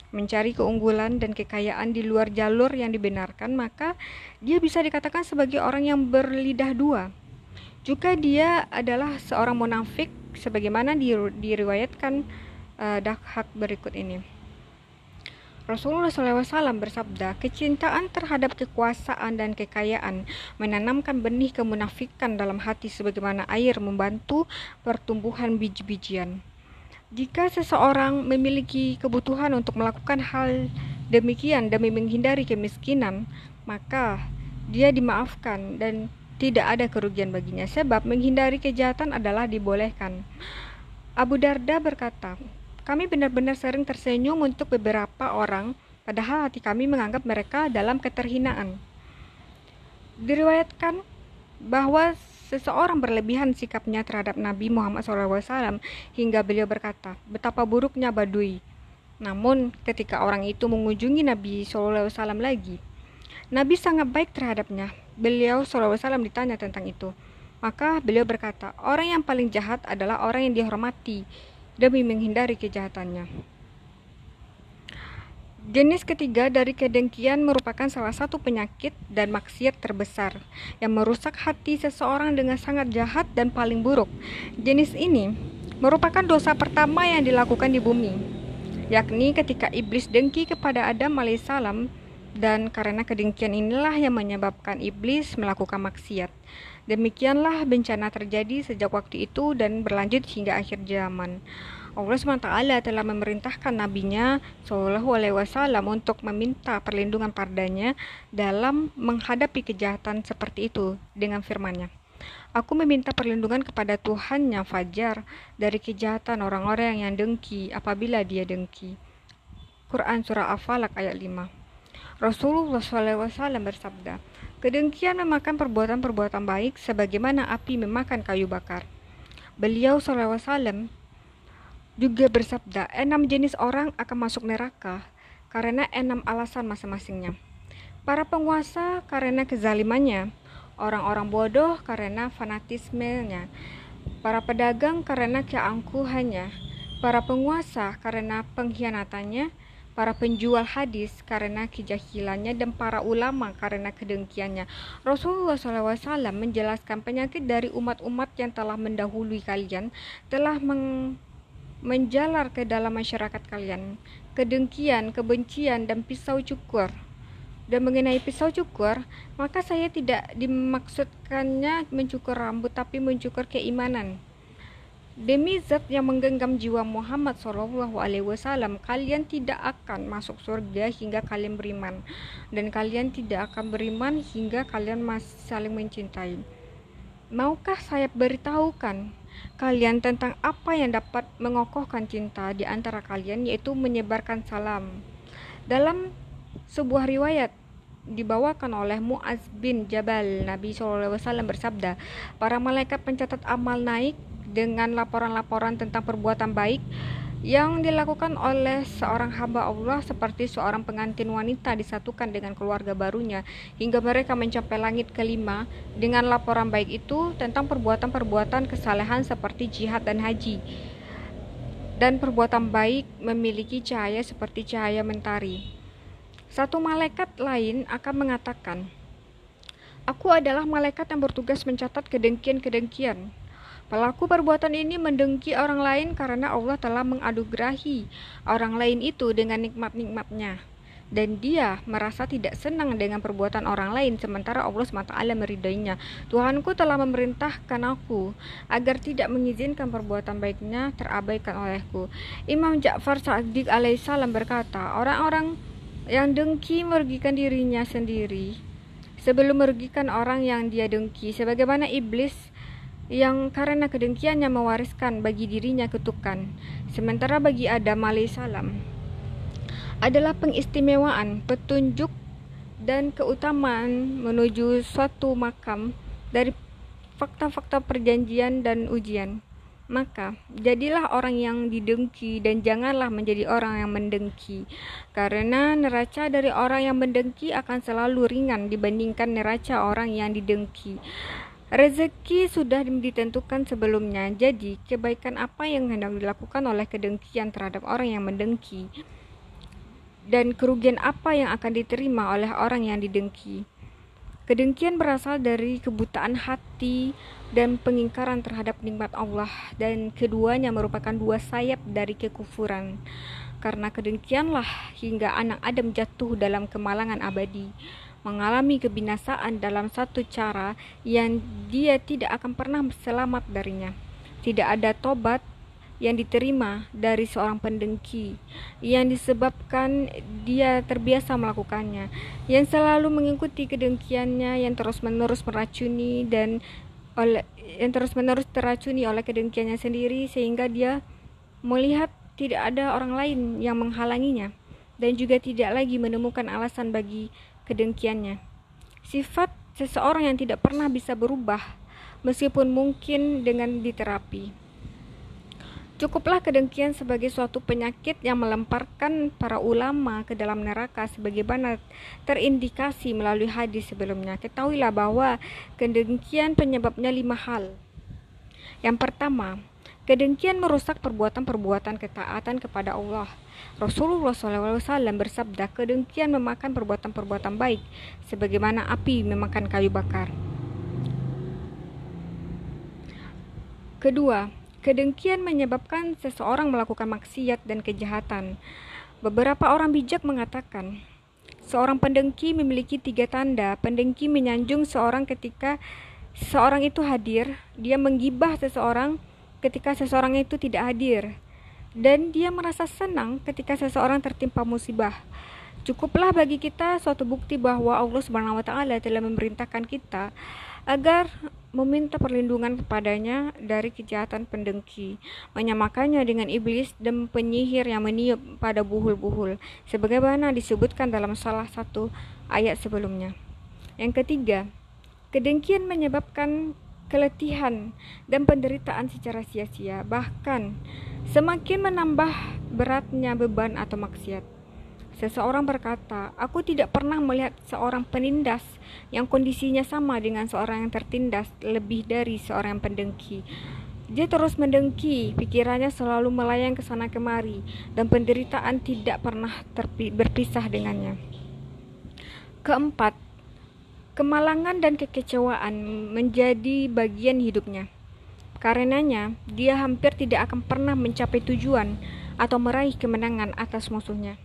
mencari keunggulan dan kekayaan di luar jalur yang dibenarkan, maka dia bisa dikatakan sebagai orang yang berlidah dua. Juga dia adalah seorang munafik sebagaimana diriwayatkan uh, dakhak berikut ini. Rasulullah SAW bersabda, kecintaan terhadap kekuasaan dan kekayaan menanamkan benih kemunafikan dalam hati sebagaimana air membantu pertumbuhan biji-bijian. Jika seseorang memiliki kebutuhan untuk melakukan hal demikian demi menghindari kemiskinan, maka dia dimaafkan dan tidak ada kerugian baginya sebab menghindari kejahatan adalah dibolehkan. Abu Darda berkata, kami benar-benar sering tersenyum untuk beberapa orang padahal hati kami menganggap mereka dalam keterhinaan. Diriwayatkan bahwa seseorang berlebihan sikapnya terhadap Nabi Muhammad SAW hingga beliau berkata, betapa buruknya badui. Namun ketika orang itu mengunjungi Nabi SAW lagi, Nabi sangat baik terhadapnya beliau SAW ditanya tentang itu. Maka beliau berkata, orang yang paling jahat adalah orang yang dihormati demi menghindari kejahatannya. Jenis ketiga dari kedengkian merupakan salah satu penyakit dan maksiat terbesar yang merusak hati seseorang dengan sangat jahat dan paling buruk. Jenis ini merupakan dosa pertama yang dilakukan di bumi, yakni ketika iblis dengki kepada Adam alaihissalam dan karena kedengkian inilah yang menyebabkan iblis melakukan maksiat. Demikianlah bencana terjadi sejak waktu itu dan berlanjut hingga akhir zaman. Allah SWT telah memerintahkan nabinya Shallallahu Alaihi Wasallam untuk meminta perlindungan padanya dalam menghadapi kejahatan seperti itu dengan firman-Nya. Aku meminta perlindungan kepada Tuhan yang fajar dari kejahatan orang-orang yang dengki apabila dia dengki. Quran Surah Al-Falaq ayat 5 Rasulullah SAW bersabda, Kedengkian memakan perbuatan-perbuatan baik sebagaimana api memakan kayu bakar. Beliau SAW juga bersabda, enam jenis orang akan masuk neraka karena enam alasan masing-masingnya. Para penguasa karena kezalimannya, orang-orang bodoh karena fanatismenya, para pedagang karena keangkuhannya, para penguasa karena pengkhianatannya, para penjual hadis karena kejahilannya dan para ulama karena kedengkiannya. Rasulullah SAW menjelaskan penyakit dari umat-umat yang telah mendahului kalian telah meng menjalar ke dalam masyarakat kalian. Kedengkian, kebencian, dan pisau cukur. Dan mengenai pisau cukur, maka saya tidak dimaksudkannya mencukur rambut tapi mencukur keimanan. Demi zat yang menggenggam jiwa Muhammad Shallallahu Alaihi Wasallam, kalian tidak akan masuk surga hingga kalian beriman, dan kalian tidak akan beriman hingga kalian masih saling mencintai. Maukah saya beritahukan kalian tentang apa yang dapat mengokohkan cinta di antara kalian yaitu menyebarkan salam. Dalam sebuah riwayat dibawakan oleh Muaz bin Jabal, Nabi SAW bersabda, para malaikat pencatat amal naik dengan laporan-laporan tentang perbuatan baik yang dilakukan oleh seorang hamba Allah seperti seorang pengantin wanita disatukan dengan keluarga barunya hingga mereka mencapai langit kelima. Dengan laporan baik itu tentang perbuatan-perbuatan kesalehan seperti jihad dan haji. Dan perbuatan baik memiliki cahaya seperti cahaya mentari. Satu malaikat lain akan mengatakan, Aku adalah malaikat yang bertugas mencatat kedengkian-kedengkian Pelaku perbuatan ini mendengki orang lain karena Allah telah mengadugerahi orang lain itu dengan nikmat-nikmatnya. Dan dia merasa tidak senang dengan perbuatan orang lain sementara Allah SWT meridainya. Tuhanku telah memerintahkan aku agar tidak mengizinkan perbuatan baiknya terabaikan olehku. Imam Ja'far Sa'dik alaihissalam berkata, orang-orang yang dengki merugikan dirinya sendiri sebelum merugikan orang yang dia dengki. Sebagaimana iblis yang karena kedengkiannya mewariskan bagi dirinya kutukan. Sementara bagi Adam alaihissalam adalah pengistimewaan, petunjuk dan keutamaan menuju suatu makam dari fakta-fakta perjanjian dan ujian. Maka, jadilah orang yang didengki dan janganlah menjadi orang yang mendengki. Karena neraca dari orang yang mendengki akan selalu ringan dibandingkan neraca orang yang didengki. Rezeki sudah ditentukan sebelumnya, jadi kebaikan apa yang hendak dilakukan oleh kedengkian terhadap orang yang mendengki dan kerugian apa yang akan diterima oleh orang yang didengki. Kedengkian berasal dari kebutaan hati dan pengingkaran terhadap nikmat Allah dan keduanya merupakan dua sayap dari kekufuran. Karena kedengkianlah hingga anak Adam jatuh dalam kemalangan abadi mengalami kebinasaan dalam satu cara yang dia tidak akan pernah selamat darinya. Tidak ada tobat yang diterima dari seorang pendengki yang disebabkan dia terbiasa melakukannya yang selalu mengikuti kedengkiannya yang terus-menerus meracuni dan oleh yang terus-menerus teracuni oleh kedengkiannya sendiri sehingga dia melihat tidak ada orang lain yang menghalanginya dan juga tidak lagi menemukan alasan bagi kedengkiannya. Sifat seseorang yang tidak pernah bisa berubah, meskipun mungkin dengan diterapi. Cukuplah kedengkian sebagai suatu penyakit yang melemparkan para ulama ke dalam neraka sebagaimana terindikasi melalui hadis sebelumnya. Ketahuilah bahwa kedengkian penyebabnya lima hal. Yang pertama, kedengkian merusak perbuatan-perbuatan ketaatan kepada Allah. Rasulullah SAW bersabda, kedengkian memakan perbuatan-perbuatan baik, sebagaimana api memakan kayu bakar. Kedua, kedengkian menyebabkan seseorang melakukan maksiat dan kejahatan. Beberapa orang bijak mengatakan, seorang pendengki memiliki tiga tanda. Pendengki menyanjung seorang ketika seorang itu hadir, dia menggibah seseorang ketika seseorang itu tidak hadir dan dia merasa senang ketika seseorang tertimpa musibah. Cukuplah bagi kita suatu bukti bahwa Allah Subhanahu wa taala telah memerintahkan kita agar meminta perlindungan kepadanya dari kejahatan pendengki, menyamakannya dengan iblis dan penyihir yang meniup pada buhul-buhul, sebagaimana disebutkan dalam salah satu ayat sebelumnya. Yang ketiga, kedengkian menyebabkan keletihan dan penderitaan secara sia-sia, bahkan semakin menambah beratnya beban atau maksiat. Seseorang berkata, "Aku tidak pernah melihat seorang penindas yang kondisinya sama dengan seorang yang tertindas lebih dari seorang yang pendengki." Dia terus mendengki, pikirannya selalu melayang ke sana kemari, dan penderitaan tidak pernah berpisah dengannya. Keempat, Kemalangan dan kekecewaan menjadi bagian hidupnya. Karenanya, dia hampir tidak akan pernah mencapai tujuan atau meraih kemenangan atas musuhnya.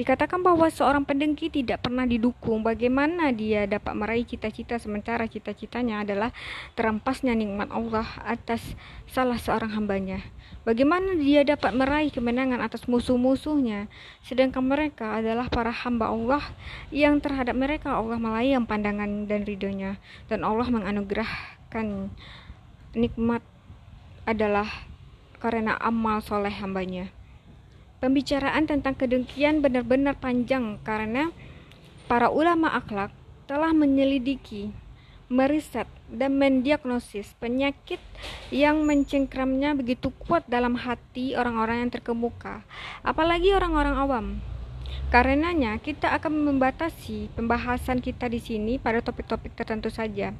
Dikatakan bahwa seorang pendengki tidak pernah didukung. Bagaimana dia dapat meraih cita-cita sementara cita-citanya adalah terampasnya nikmat Allah atas salah seorang hambanya. Bagaimana dia dapat meraih kemenangan atas musuh-musuhnya, sedangkan mereka adalah para hamba Allah yang terhadap mereka Allah melayang pandangan dan ridhonya, dan Allah menganugerah mendapatkan nikmat adalah karena amal soleh hambanya. Pembicaraan tentang kedengkian benar-benar panjang karena para ulama akhlak telah menyelidiki, meriset, dan mendiagnosis penyakit yang mencengkramnya begitu kuat dalam hati orang-orang yang terkemuka, apalagi orang-orang awam. Karenanya, kita akan membatasi pembahasan kita di sini pada topik-topik tertentu saja.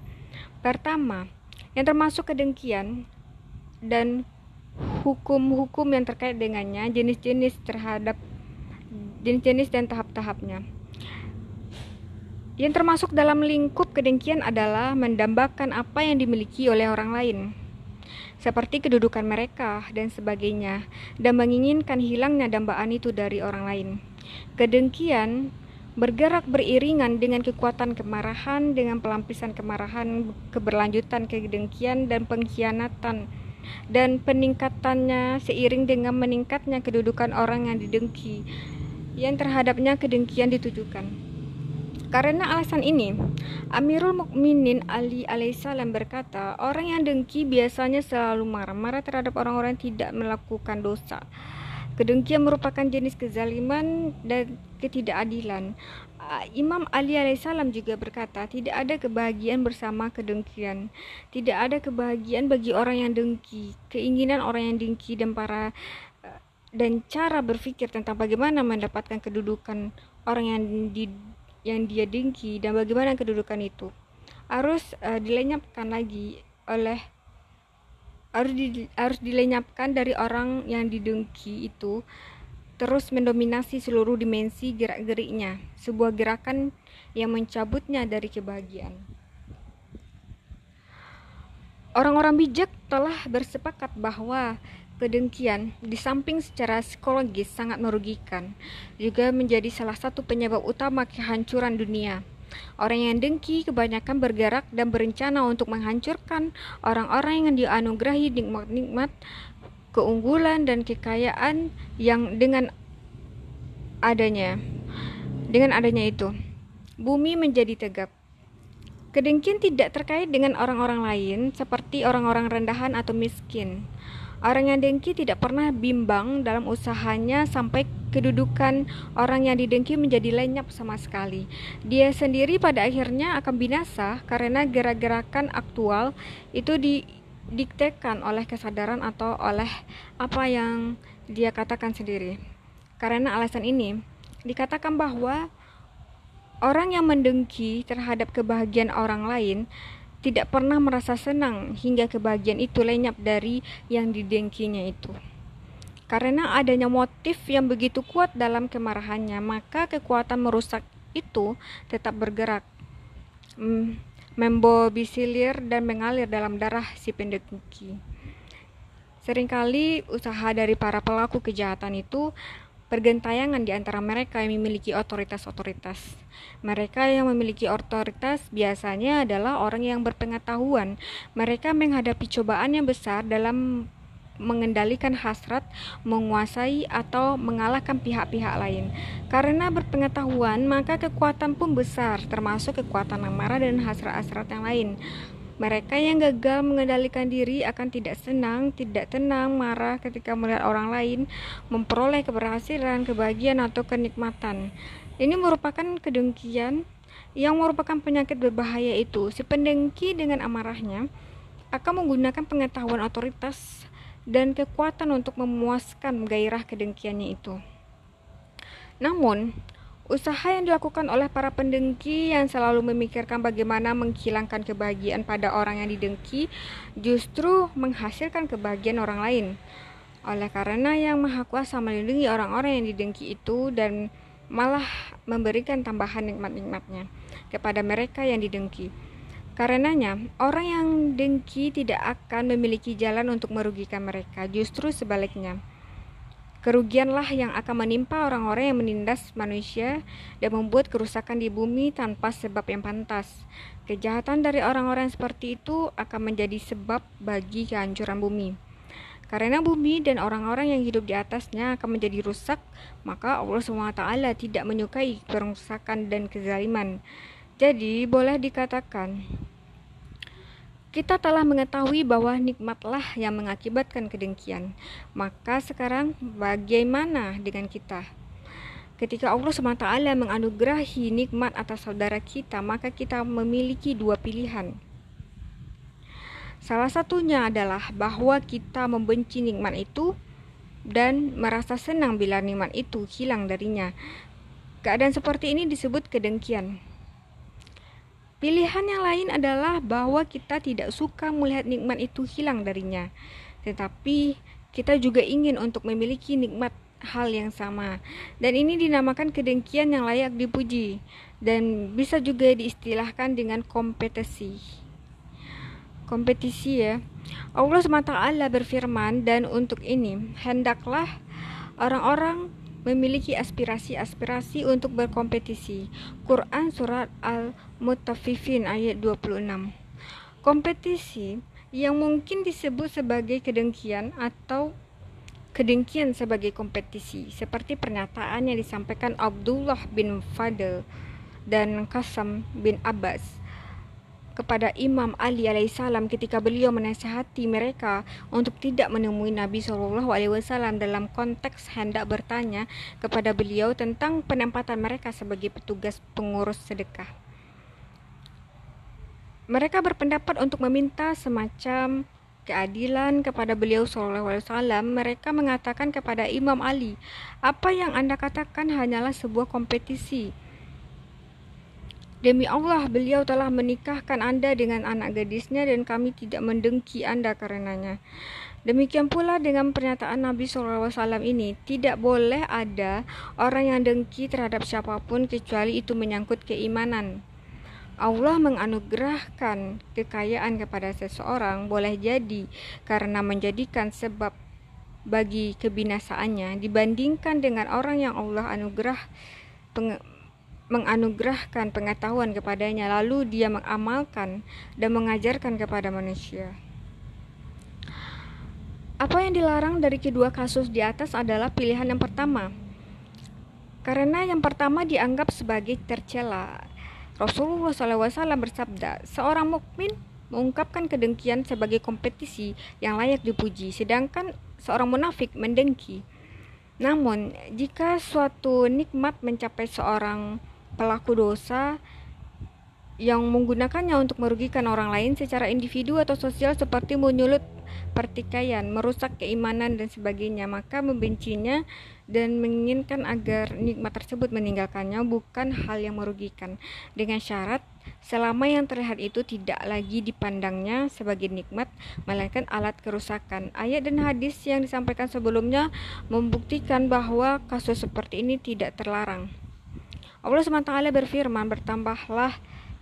Pertama, yang termasuk kedengkian dan hukum-hukum yang terkait dengannya, jenis-jenis terhadap jenis-jenis dan tahap-tahapnya. Yang termasuk dalam lingkup kedengkian adalah mendambakan apa yang dimiliki oleh orang lain, seperti kedudukan mereka dan sebagainya, dan menginginkan hilangnya dambaan itu dari orang lain. Kedengkian bergerak beriringan dengan kekuatan kemarahan, dengan pelampisan kemarahan, keberlanjutan kedengkian, dan pengkhianatan dan peningkatannya seiring dengan meningkatnya kedudukan orang yang didengki yang terhadapnya kedengkian ditujukan. Karena alasan ini, Amirul Mukminin Ali alaihissalam berkata, orang yang dengki biasanya selalu marah-marah terhadap orang-orang yang tidak melakukan dosa. Kedengkian merupakan jenis kezaliman dan ketidakadilan. Ah, Imam Ali alaihissalam juga berkata, tidak ada kebahagiaan bersama kedengkian. Tidak ada kebahagiaan bagi orang yang dengki. Keinginan orang yang dengki dan para ah, dan cara berpikir tentang bagaimana mendapatkan kedudukan orang yang di yang dia dengki dan bagaimana kedudukan itu harus uh, dilenyapkan lagi oleh harus di, harus dilenyapkan dari orang yang didengki itu terus mendominasi seluruh dimensi gerak-geriknya, sebuah gerakan yang mencabutnya dari kebahagiaan. Orang-orang bijak telah bersepakat bahwa kedengkian di samping secara psikologis sangat merugikan, juga menjadi salah satu penyebab utama kehancuran dunia. Orang yang dengki kebanyakan bergerak dan berencana untuk menghancurkan orang-orang yang dianugerahi nikmat-nikmat keunggulan dan kekayaan yang dengan adanya dengan adanya itu bumi menjadi tegap kedengkian tidak terkait dengan orang-orang lain seperti orang-orang rendahan atau miskin Orang yang dengki tidak pernah bimbang dalam usahanya sampai kedudukan orang yang didengki menjadi lenyap sama sekali. Dia sendiri pada akhirnya akan binasa karena gerak-gerakan aktual itu di didiktekan oleh kesadaran atau oleh apa yang dia katakan sendiri. Karena alasan ini, dikatakan bahwa orang yang mendengki terhadap kebahagiaan orang lain tidak pernah merasa senang hingga kebahagiaan itu lenyap dari yang didengkinya itu. Karena adanya motif yang begitu kuat dalam kemarahannya, maka kekuatan merusak itu tetap bergerak. Hmm, membobisilir dan mengalir dalam darah si pendengki. Seringkali usaha dari para pelaku kejahatan itu bergentayangan di antara mereka yang memiliki otoritas-otoritas. Mereka yang memiliki otoritas biasanya adalah orang yang berpengetahuan. Mereka menghadapi cobaan yang besar dalam mengendalikan hasrat, menguasai atau mengalahkan pihak-pihak lain. Karena berpengetahuan, maka kekuatan pun besar, termasuk kekuatan amarah dan hasrat-hasrat yang lain. Mereka yang gagal mengendalikan diri akan tidak senang, tidak tenang, marah ketika melihat orang lain memperoleh keberhasilan, kebahagiaan, atau kenikmatan. Ini merupakan kedengkian yang merupakan penyakit berbahaya itu. Si pendengki dengan amarahnya akan menggunakan pengetahuan otoritas dan kekuatan untuk memuaskan gairah kedengkiannya itu. Namun, usaha yang dilakukan oleh para pendengki yang selalu memikirkan bagaimana menghilangkan kebahagiaan pada orang yang didengki justru menghasilkan kebahagiaan orang lain. Oleh karena yang Maha Kuasa melindungi orang-orang yang didengki itu dan malah memberikan tambahan nikmat-nikmatnya kepada mereka yang didengki. Karenanya, orang yang dengki tidak akan memiliki jalan untuk merugikan mereka, justru sebaliknya. Kerugianlah yang akan menimpa orang-orang yang menindas manusia dan membuat kerusakan di bumi tanpa sebab yang pantas. Kejahatan dari orang-orang seperti itu akan menjadi sebab bagi kehancuran bumi. Karena bumi dan orang-orang yang hidup di atasnya akan menjadi rusak, maka Allah SWT tidak menyukai perusakan dan kezaliman. Jadi, boleh dikatakan Kita telah mengetahui bahwa nikmatlah yang mengakibatkan kedengkian. Maka sekarang bagaimana dengan kita? Ketika Allah SWT menganugerahi nikmat atas saudara kita, maka kita memiliki dua pilihan. Salah satunya adalah bahwa kita membenci nikmat itu dan merasa senang bila nikmat itu hilang darinya. Keadaan seperti ini disebut kedengkian. Pilihan yang lain adalah bahwa kita tidak suka melihat nikmat itu hilang darinya, tetapi kita juga ingin untuk memiliki nikmat hal yang sama. Dan ini dinamakan kedengkian yang layak dipuji dan bisa juga diistilahkan dengan kompetisi. Kompetisi ya. Allah SWT berfirman dan untuk ini hendaklah orang-orang memiliki aspirasi-aspirasi untuk berkompetisi. Quran Surat Al-Mutaffifin ayat 26 Kompetisi yang mungkin disebut sebagai kedengkian atau kedengkian sebagai kompetisi seperti pernyataan yang disampaikan Abdullah bin Fadl dan Qasam bin Abbas kepada Imam Ali alaihissalam ketika beliau menasihati mereka untuk tidak menemui Nabi wasallam dalam konteks hendak bertanya kepada beliau tentang penempatan mereka sebagai petugas pengurus sedekah. Mereka berpendapat untuk meminta semacam keadilan kepada beliau Wasallam, mereka mengatakan kepada Imam Ali, apa yang anda katakan hanyalah sebuah kompetisi Demi Allah, beliau telah menikahkan Anda dengan anak gadisnya dan kami tidak mendengki Anda karenanya. Demikian pula dengan pernyataan Nabi SAW ini, tidak boleh ada orang yang dengki terhadap siapa pun kecuali itu menyangkut keimanan. Allah menganugerahkan kekayaan kepada seseorang boleh jadi karena menjadikan sebab bagi kebinasaannya dibandingkan dengan orang yang Allah anugerah menganugerahkan pengetahuan kepadanya, lalu dia mengamalkan dan mengajarkan kepada manusia. Apa yang dilarang dari kedua kasus di atas adalah pilihan yang pertama, karena yang pertama dianggap sebagai tercela. Rasulullah SAW bersabda, seorang mukmin mengungkapkan kedengkian sebagai kompetisi yang layak dipuji, sedangkan seorang munafik mendengki. Namun, jika suatu nikmat mencapai seorang pelaku dosa yang menggunakannya untuk merugikan orang lain secara individu atau sosial seperti menyulut pertikaian, merusak keimanan dan sebagainya, maka membencinya dan menginginkan agar nikmat tersebut meninggalkannya bukan hal yang merugikan dengan syarat selama yang terlihat itu tidak lagi dipandangnya sebagai nikmat melainkan alat kerusakan. Ayat dan hadis yang disampaikan sebelumnya membuktikan bahwa kasus seperti ini tidak terlarang. Allah SWT berfirman, bertambahlah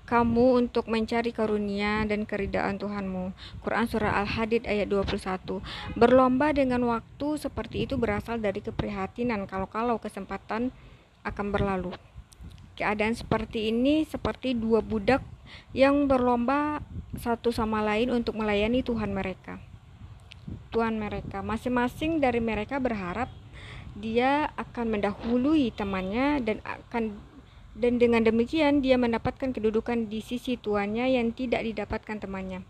kamu untuk mencari karunia dan keridaan Tuhanmu. Quran Surah Al-Hadid ayat 21 Berlomba dengan waktu seperti itu berasal dari keprihatinan kalau-kalau kesempatan akan berlalu. Keadaan seperti ini seperti dua budak yang berlomba satu sama lain untuk melayani Tuhan mereka. Tuhan mereka masing-masing dari mereka berharap dia akan mendahului temannya dan akan dan dengan demikian dia mendapatkan kedudukan di sisi tuannya yang tidak didapatkan temannya.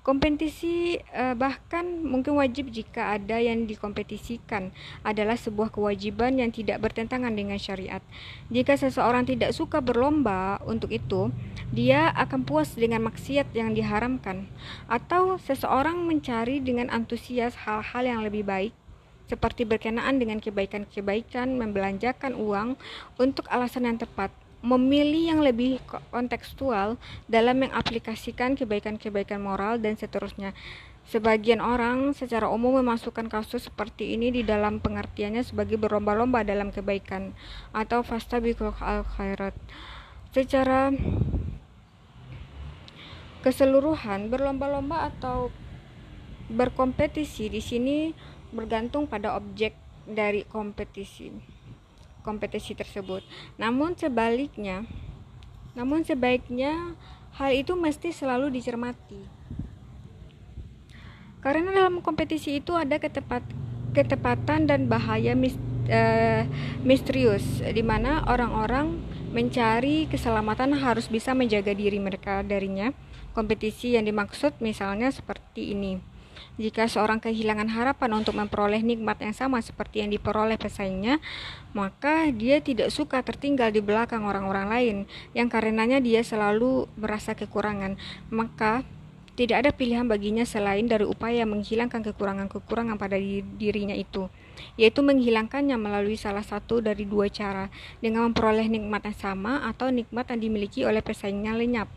Kompetisi eh, bahkan mungkin wajib jika ada yang dikompetisikan adalah sebuah kewajiban yang tidak bertentangan dengan syariat. Jika seseorang tidak suka berlomba untuk itu, dia akan puas dengan maksiat yang diharamkan atau seseorang mencari dengan antusias hal-hal yang lebih baik seperti berkenaan dengan kebaikan-kebaikan, membelanjakan uang untuk alasan yang tepat, memilih yang lebih kontekstual dalam mengaplikasikan kebaikan-kebaikan moral dan seterusnya. Sebagian orang secara umum memasukkan kasus seperti ini di dalam pengertiannya sebagai berlomba-lomba dalam kebaikan atau fastabiqul al khairat. Secara keseluruhan berlomba-lomba atau berkompetisi di sini bergantung pada objek dari kompetisi kompetisi tersebut. Namun sebaliknya, namun sebaiknya hal itu mesti selalu dicermati. Karena dalam kompetisi itu ada ketepat, ketepatan dan bahaya mis, uh, misterius di mana orang-orang mencari keselamatan harus bisa menjaga diri mereka darinya. Kompetisi yang dimaksud misalnya seperti ini. Jika seorang kehilangan harapan untuk memperoleh nikmat yang sama seperti yang diperoleh pesaingnya, maka dia tidak suka tertinggal di belakang orang-orang lain yang karenanya dia selalu merasa kekurangan. Maka tidak ada pilihan baginya selain dari upaya menghilangkan kekurangan-kekurangan pada dirinya itu, yaitu menghilangkannya melalui salah satu dari dua cara, dengan memperoleh nikmat yang sama atau nikmat yang dimiliki oleh pesaingnya lenyap.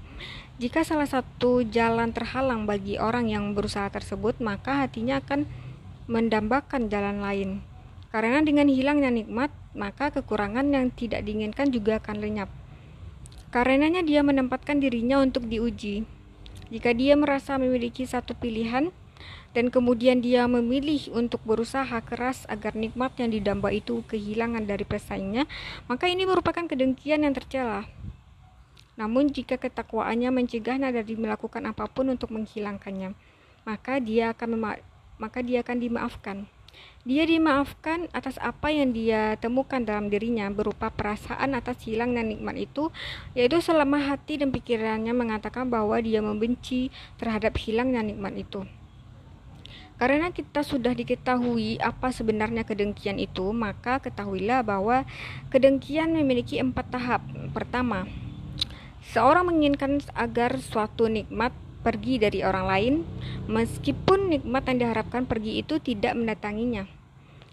Jika salah satu jalan terhalang bagi orang yang berusaha tersebut, maka hatinya akan mendambakan jalan lain. Karena dengan hilangnya nikmat, maka kekurangan yang tidak diinginkan juga akan lenyap. Karenanya dia menempatkan dirinya untuk diuji. Jika dia merasa memiliki satu pilihan, dan kemudian dia memilih untuk berusaha keras agar nikmat yang didamba itu kehilangan dari pesaingnya, maka ini merupakan kedengkian yang tercela. Namun jika ketakwaannya mencegahnya dari melakukan apa pun untuk menghilangkannya, maka dia akan maka dia akan dimaafkan. Dia dimaafkan atas apa yang dia temukan dalam dirinya berupa perasaan atas hilangnya nikmat itu, yaitu selama hati dan pikirannya mengatakan bahwa dia membenci terhadap hilangnya nikmat itu. Karena kita sudah diketahui apa sebenarnya kedengkian itu, maka ketahuilah bahwa kedengkian memiliki empat tahap. Pertama, Seorang menginginkan agar suatu nikmat pergi dari orang lain, meskipun nikmat yang diharapkan pergi itu tidak mendatanginya.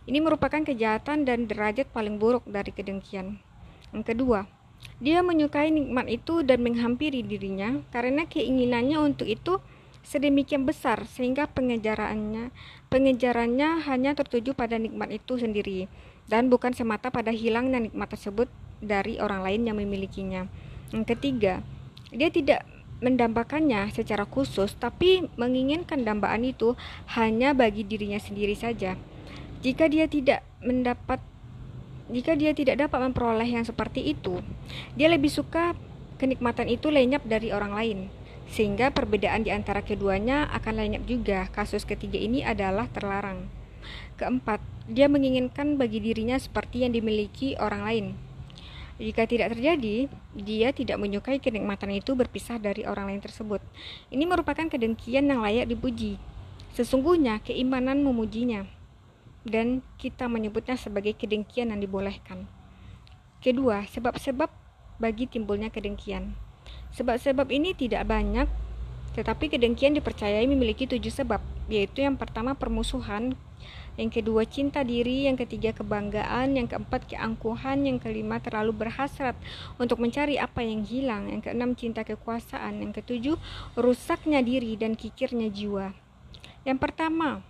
Ini merupakan kejahatan dan derajat paling buruk dari kedengkian. Yang kedua, dia menyukai nikmat itu dan menghampiri dirinya karena keinginannya untuk itu sedemikian besar sehingga pengejarannya pengejarannya hanya tertuju pada nikmat itu sendiri dan bukan semata pada hilangnya nikmat tersebut dari orang lain yang memilikinya. Yang ketiga, dia tidak mendambakannya secara khusus, tapi menginginkan dambaan itu hanya bagi dirinya sendiri saja. Jika dia tidak mendapat jika dia tidak dapat memperoleh yang seperti itu, dia lebih suka kenikmatan itu lenyap dari orang lain. Sehingga perbedaan di antara keduanya akan lenyap juga. Kasus ketiga ini adalah terlarang. Keempat, dia menginginkan bagi dirinya seperti yang dimiliki orang lain. Jika tidak terjadi, dia tidak menyukai kenikmatan itu berpisah dari orang lain tersebut. Ini merupakan kedengkian yang layak dipuji. Sesungguhnya keimanan memujinya, dan kita menyebutnya sebagai kedengkian yang dibolehkan. Kedua, sebab-sebab bagi timbulnya kedengkian. Sebab-sebab ini tidak banyak, tetapi kedengkian dipercayai memiliki tujuh sebab, yaitu yang pertama permusuhan, yang kedua cinta diri, yang ketiga kebanggaan, yang keempat keangkuhan, yang kelima terlalu berhasrat untuk mencari apa yang hilang, yang keenam cinta kekuasaan, yang ketujuh rusaknya diri dan kikirnya jiwa. Yang pertama,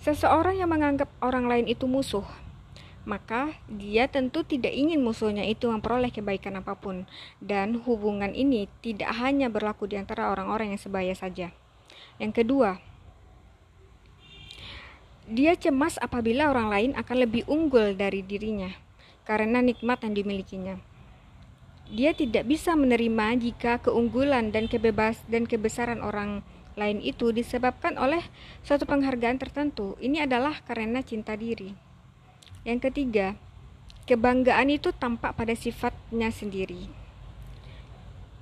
seseorang yang menganggap orang lain itu musuh, maka dia tentu tidak ingin musuhnya itu memperoleh kebaikan apa pun, dan hubungan ini tidak hanya berlaku di antara orang-orang yang sebaya saja. Yang kedua, dia cemas apabila orang lain akan lebih unggul dari dirinya karena nikmat yang dimilikinya. Dia tidak bisa menerima jika keunggulan dan kebebas dan kebesaran orang lain itu disebabkan oleh suatu penghargaan tertentu. Ini adalah karena cinta diri. Yang ketiga, kebanggaan itu tampak pada sifatnya sendiri.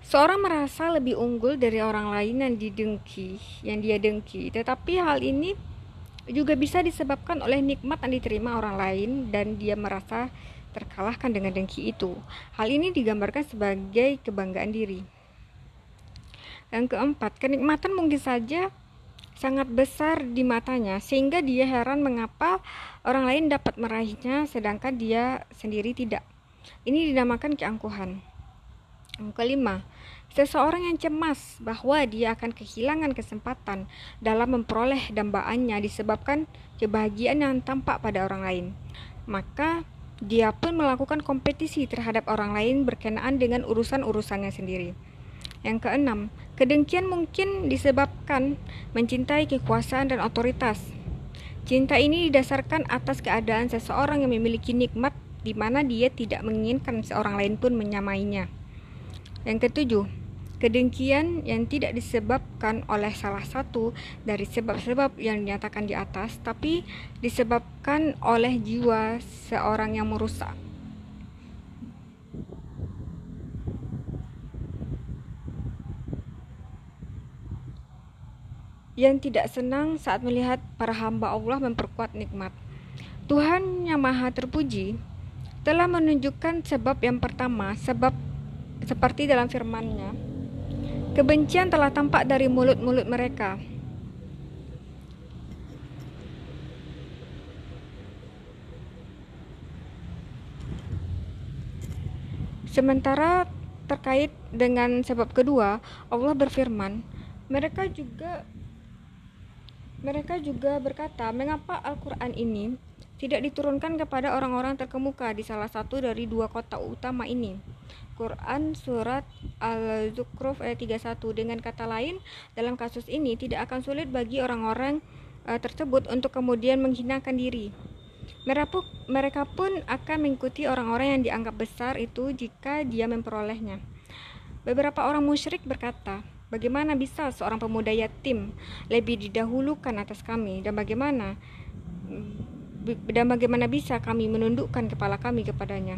Seorang merasa lebih unggul dari orang lain yang didengki, yang dia dengki, tetapi hal ini juga bisa disebabkan oleh nikmat yang diterima orang lain dan dia merasa terkalahkan dengan dengki itu. Hal ini digambarkan sebagai kebanggaan diri. Yang keempat, kenikmatan mungkin saja sangat besar di matanya sehingga dia heran mengapa orang lain dapat meraihnya sedangkan dia sendiri tidak. Ini dinamakan keangkuhan. Yang kelima, Seseorang yang cemas bahwa dia akan kehilangan kesempatan dalam memperoleh dambaannya disebabkan kebahagiaan yang tampak pada orang lain. Maka dia pun melakukan kompetisi terhadap orang lain berkenaan dengan urusan-urusannya sendiri. Yang keenam, kedengkian mungkin disebabkan mencintai kekuasaan dan otoritas. Cinta ini didasarkan atas keadaan seseorang yang memiliki nikmat di mana dia tidak menginginkan seorang lain pun menyamainya. Yang ketujuh, Kedengkian yang tidak disebabkan oleh salah satu dari sebab-sebab yang dinyatakan di atas, tapi disebabkan oleh jiwa seorang yang merusak. Yang tidak senang saat melihat para hamba Allah memperkuat nikmat. Tuhan yang Maha Terpuji telah menunjukkan sebab yang pertama, sebab seperti dalam firman-Nya, kebencian telah tampak dari mulut-mulut mereka. Sementara terkait dengan sebab kedua, Allah berfirman, mereka juga mereka juga berkata, mengapa Al-Quran ini tidak diturunkan kepada orang-orang terkemuka di salah satu dari dua kota utama ini. Quran Surat Al-Zukhruf ayat 31 dengan kata lain, dalam kasus ini tidak akan sulit bagi orang-orang uh, tersebut untuk kemudian menghinakan diri. Mereka pun akan mengikuti orang-orang yang dianggap besar itu jika dia memperolehnya. Beberapa orang musyrik berkata, Bagaimana bisa seorang pemuda yatim lebih didahulukan atas kami dan bagaimana dan bagaimana bisa kami menundukkan kepala kami kepadanya?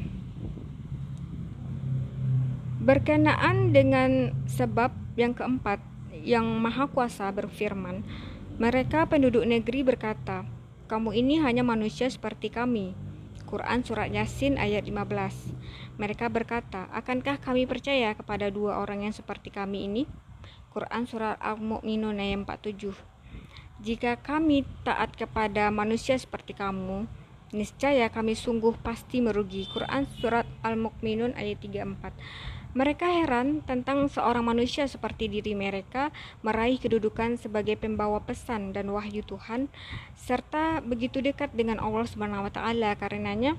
Berkenaan dengan sebab yang keempat yang Maha Kuasa berfirman, mereka penduduk negeri berkata, kamu ini hanya manusia seperti kami. Quran Surat Yasin ayat 15 Mereka berkata, akankah kami percaya kepada dua orang yang seperti kami ini? Quran Surat Al-Mu'minun ayat 47 Jika kami taat kepada manusia seperti kamu, niscaya kami sungguh pasti merugi. Quran Surat Al-Mu'minun ayat 34 Mereka heran tentang seorang manusia seperti diri mereka meraih kedudukan sebagai pembawa pesan dan wahyu Tuhan serta begitu dekat dengan Allah Subhanahu wa taala. Karenanya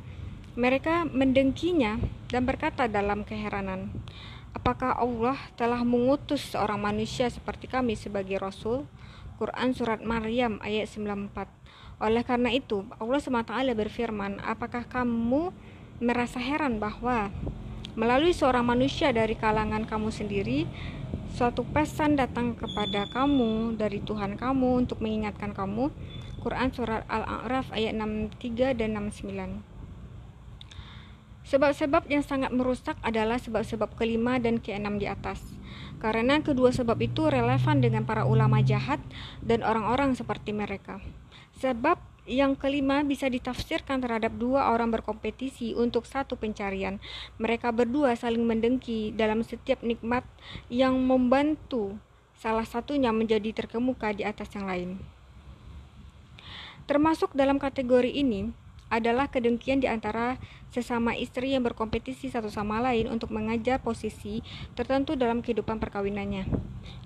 mereka mendengkinya dan berkata dalam keheranan Apakah Allah telah mengutus seorang manusia seperti kami sebagai rasul? Quran surat Maryam ayat 94. Oleh karena itu, Allah SWT berfirman, "Apakah kamu merasa heran bahwa melalui seorang manusia dari kalangan kamu sendiri, suatu pesan datang kepada kamu dari Tuhan kamu untuk mengingatkan kamu?" Quran surat Al-A'raf ayat 63 dan 69. Sebab-sebab yang sangat merusak adalah sebab-sebab kelima dan keenam di atas. Karena kedua sebab itu relevan dengan para ulama jahat dan orang-orang seperti mereka. Sebab yang kelima bisa ditafsirkan terhadap dua orang berkompetisi untuk satu pencarian. Mereka berdua saling mendengki dalam setiap nikmat yang membantu salah satunya menjadi terkemuka di atas yang lain. Termasuk dalam kategori ini, adalah kedengkian di antara sesama istri yang berkompetisi satu sama lain untuk mengajar posisi tertentu dalam kehidupan perkawinannya.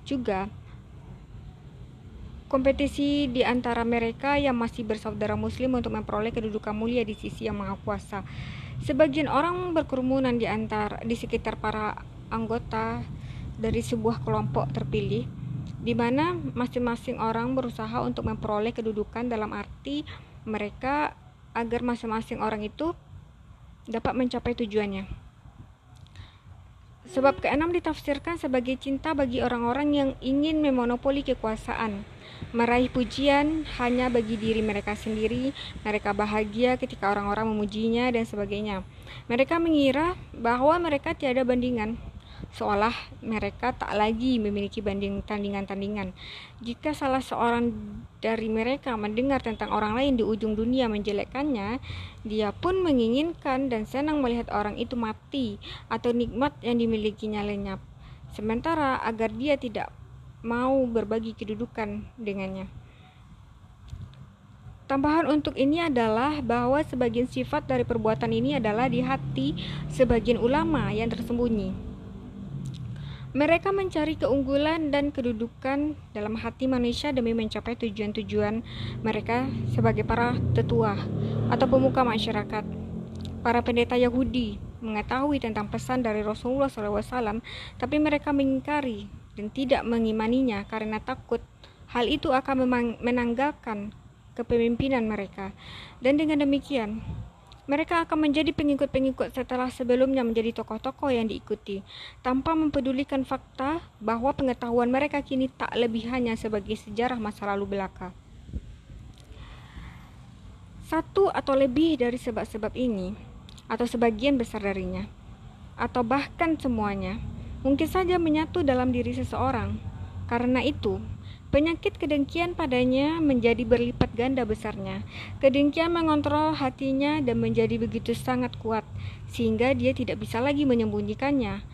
Juga, kompetisi di antara mereka yang masih bersaudara muslim untuk memperoleh kedudukan mulia di sisi yang maha kuasa. Sebagian orang berkerumunan di antar di sekitar para anggota dari sebuah kelompok terpilih di mana masing-masing orang berusaha untuk memperoleh kedudukan dalam arti mereka agar masing-masing orang itu dapat mencapai tujuannya. Sebab keenam ditafsirkan sebagai cinta bagi orang-orang yang ingin memonopoli kekuasaan, meraih pujian hanya bagi diri mereka sendiri, mereka bahagia ketika orang-orang memujinya, dan sebagainya. Mereka mengira bahwa mereka tiada bandingan seolah mereka tak lagi memiliki banding tandingan-tandingan. Jika salah seorang dari mereka mendengar tentang orang lain di ujung dunia menjelekkannya, dia pun menginginkan dan senang melihat orang itu mati atau nikmat yang dimilikinya lenyap. Sementara agar dia tidak mau berbagi kedudukan dengannya. Tambahan untuk ini adalah bahwa sebagian sifat dari perbuatan ini adalah di hati sebagian ulama yang tersembunyi. Mereka mencari keunggulan dan kedudukan dalam hati manusia demi mencapai tujuan-tujuan mereka sebagai para tetua atau pemuka masyarakat. Para pendeta Yahudi mengetahui tentang pesan dari Rasulullah SAW, tapi mereka mengingkari dan tidak mengimaninya karena takut hal itu akan menanggalkan kepemimpinan mereka. Dan dengan demikian, mereka akan menjadi pengikut-pengikut setelah sebelumnya menjadi tokoh-tokoh yang diikuti, tanpa mempedulikan fakta bahwa pengetahuan mereka kini tak lebih hanya sebagai sejarah masa lalu belaka. Satu atau lebih dari sebab-sebab ini, atau sebagian besar darinya, atau bahkan semuanya, mungkin saja menyatu dalam diri seseorang. Karena itu, Penyakit kedengkian padanya menjadi berlipat ganda besarnya. Kedengkian mengontrol hatinya dan menjadi begitu sangat kuat, sehingga dia tidak bisa lagi menyembunyikannya.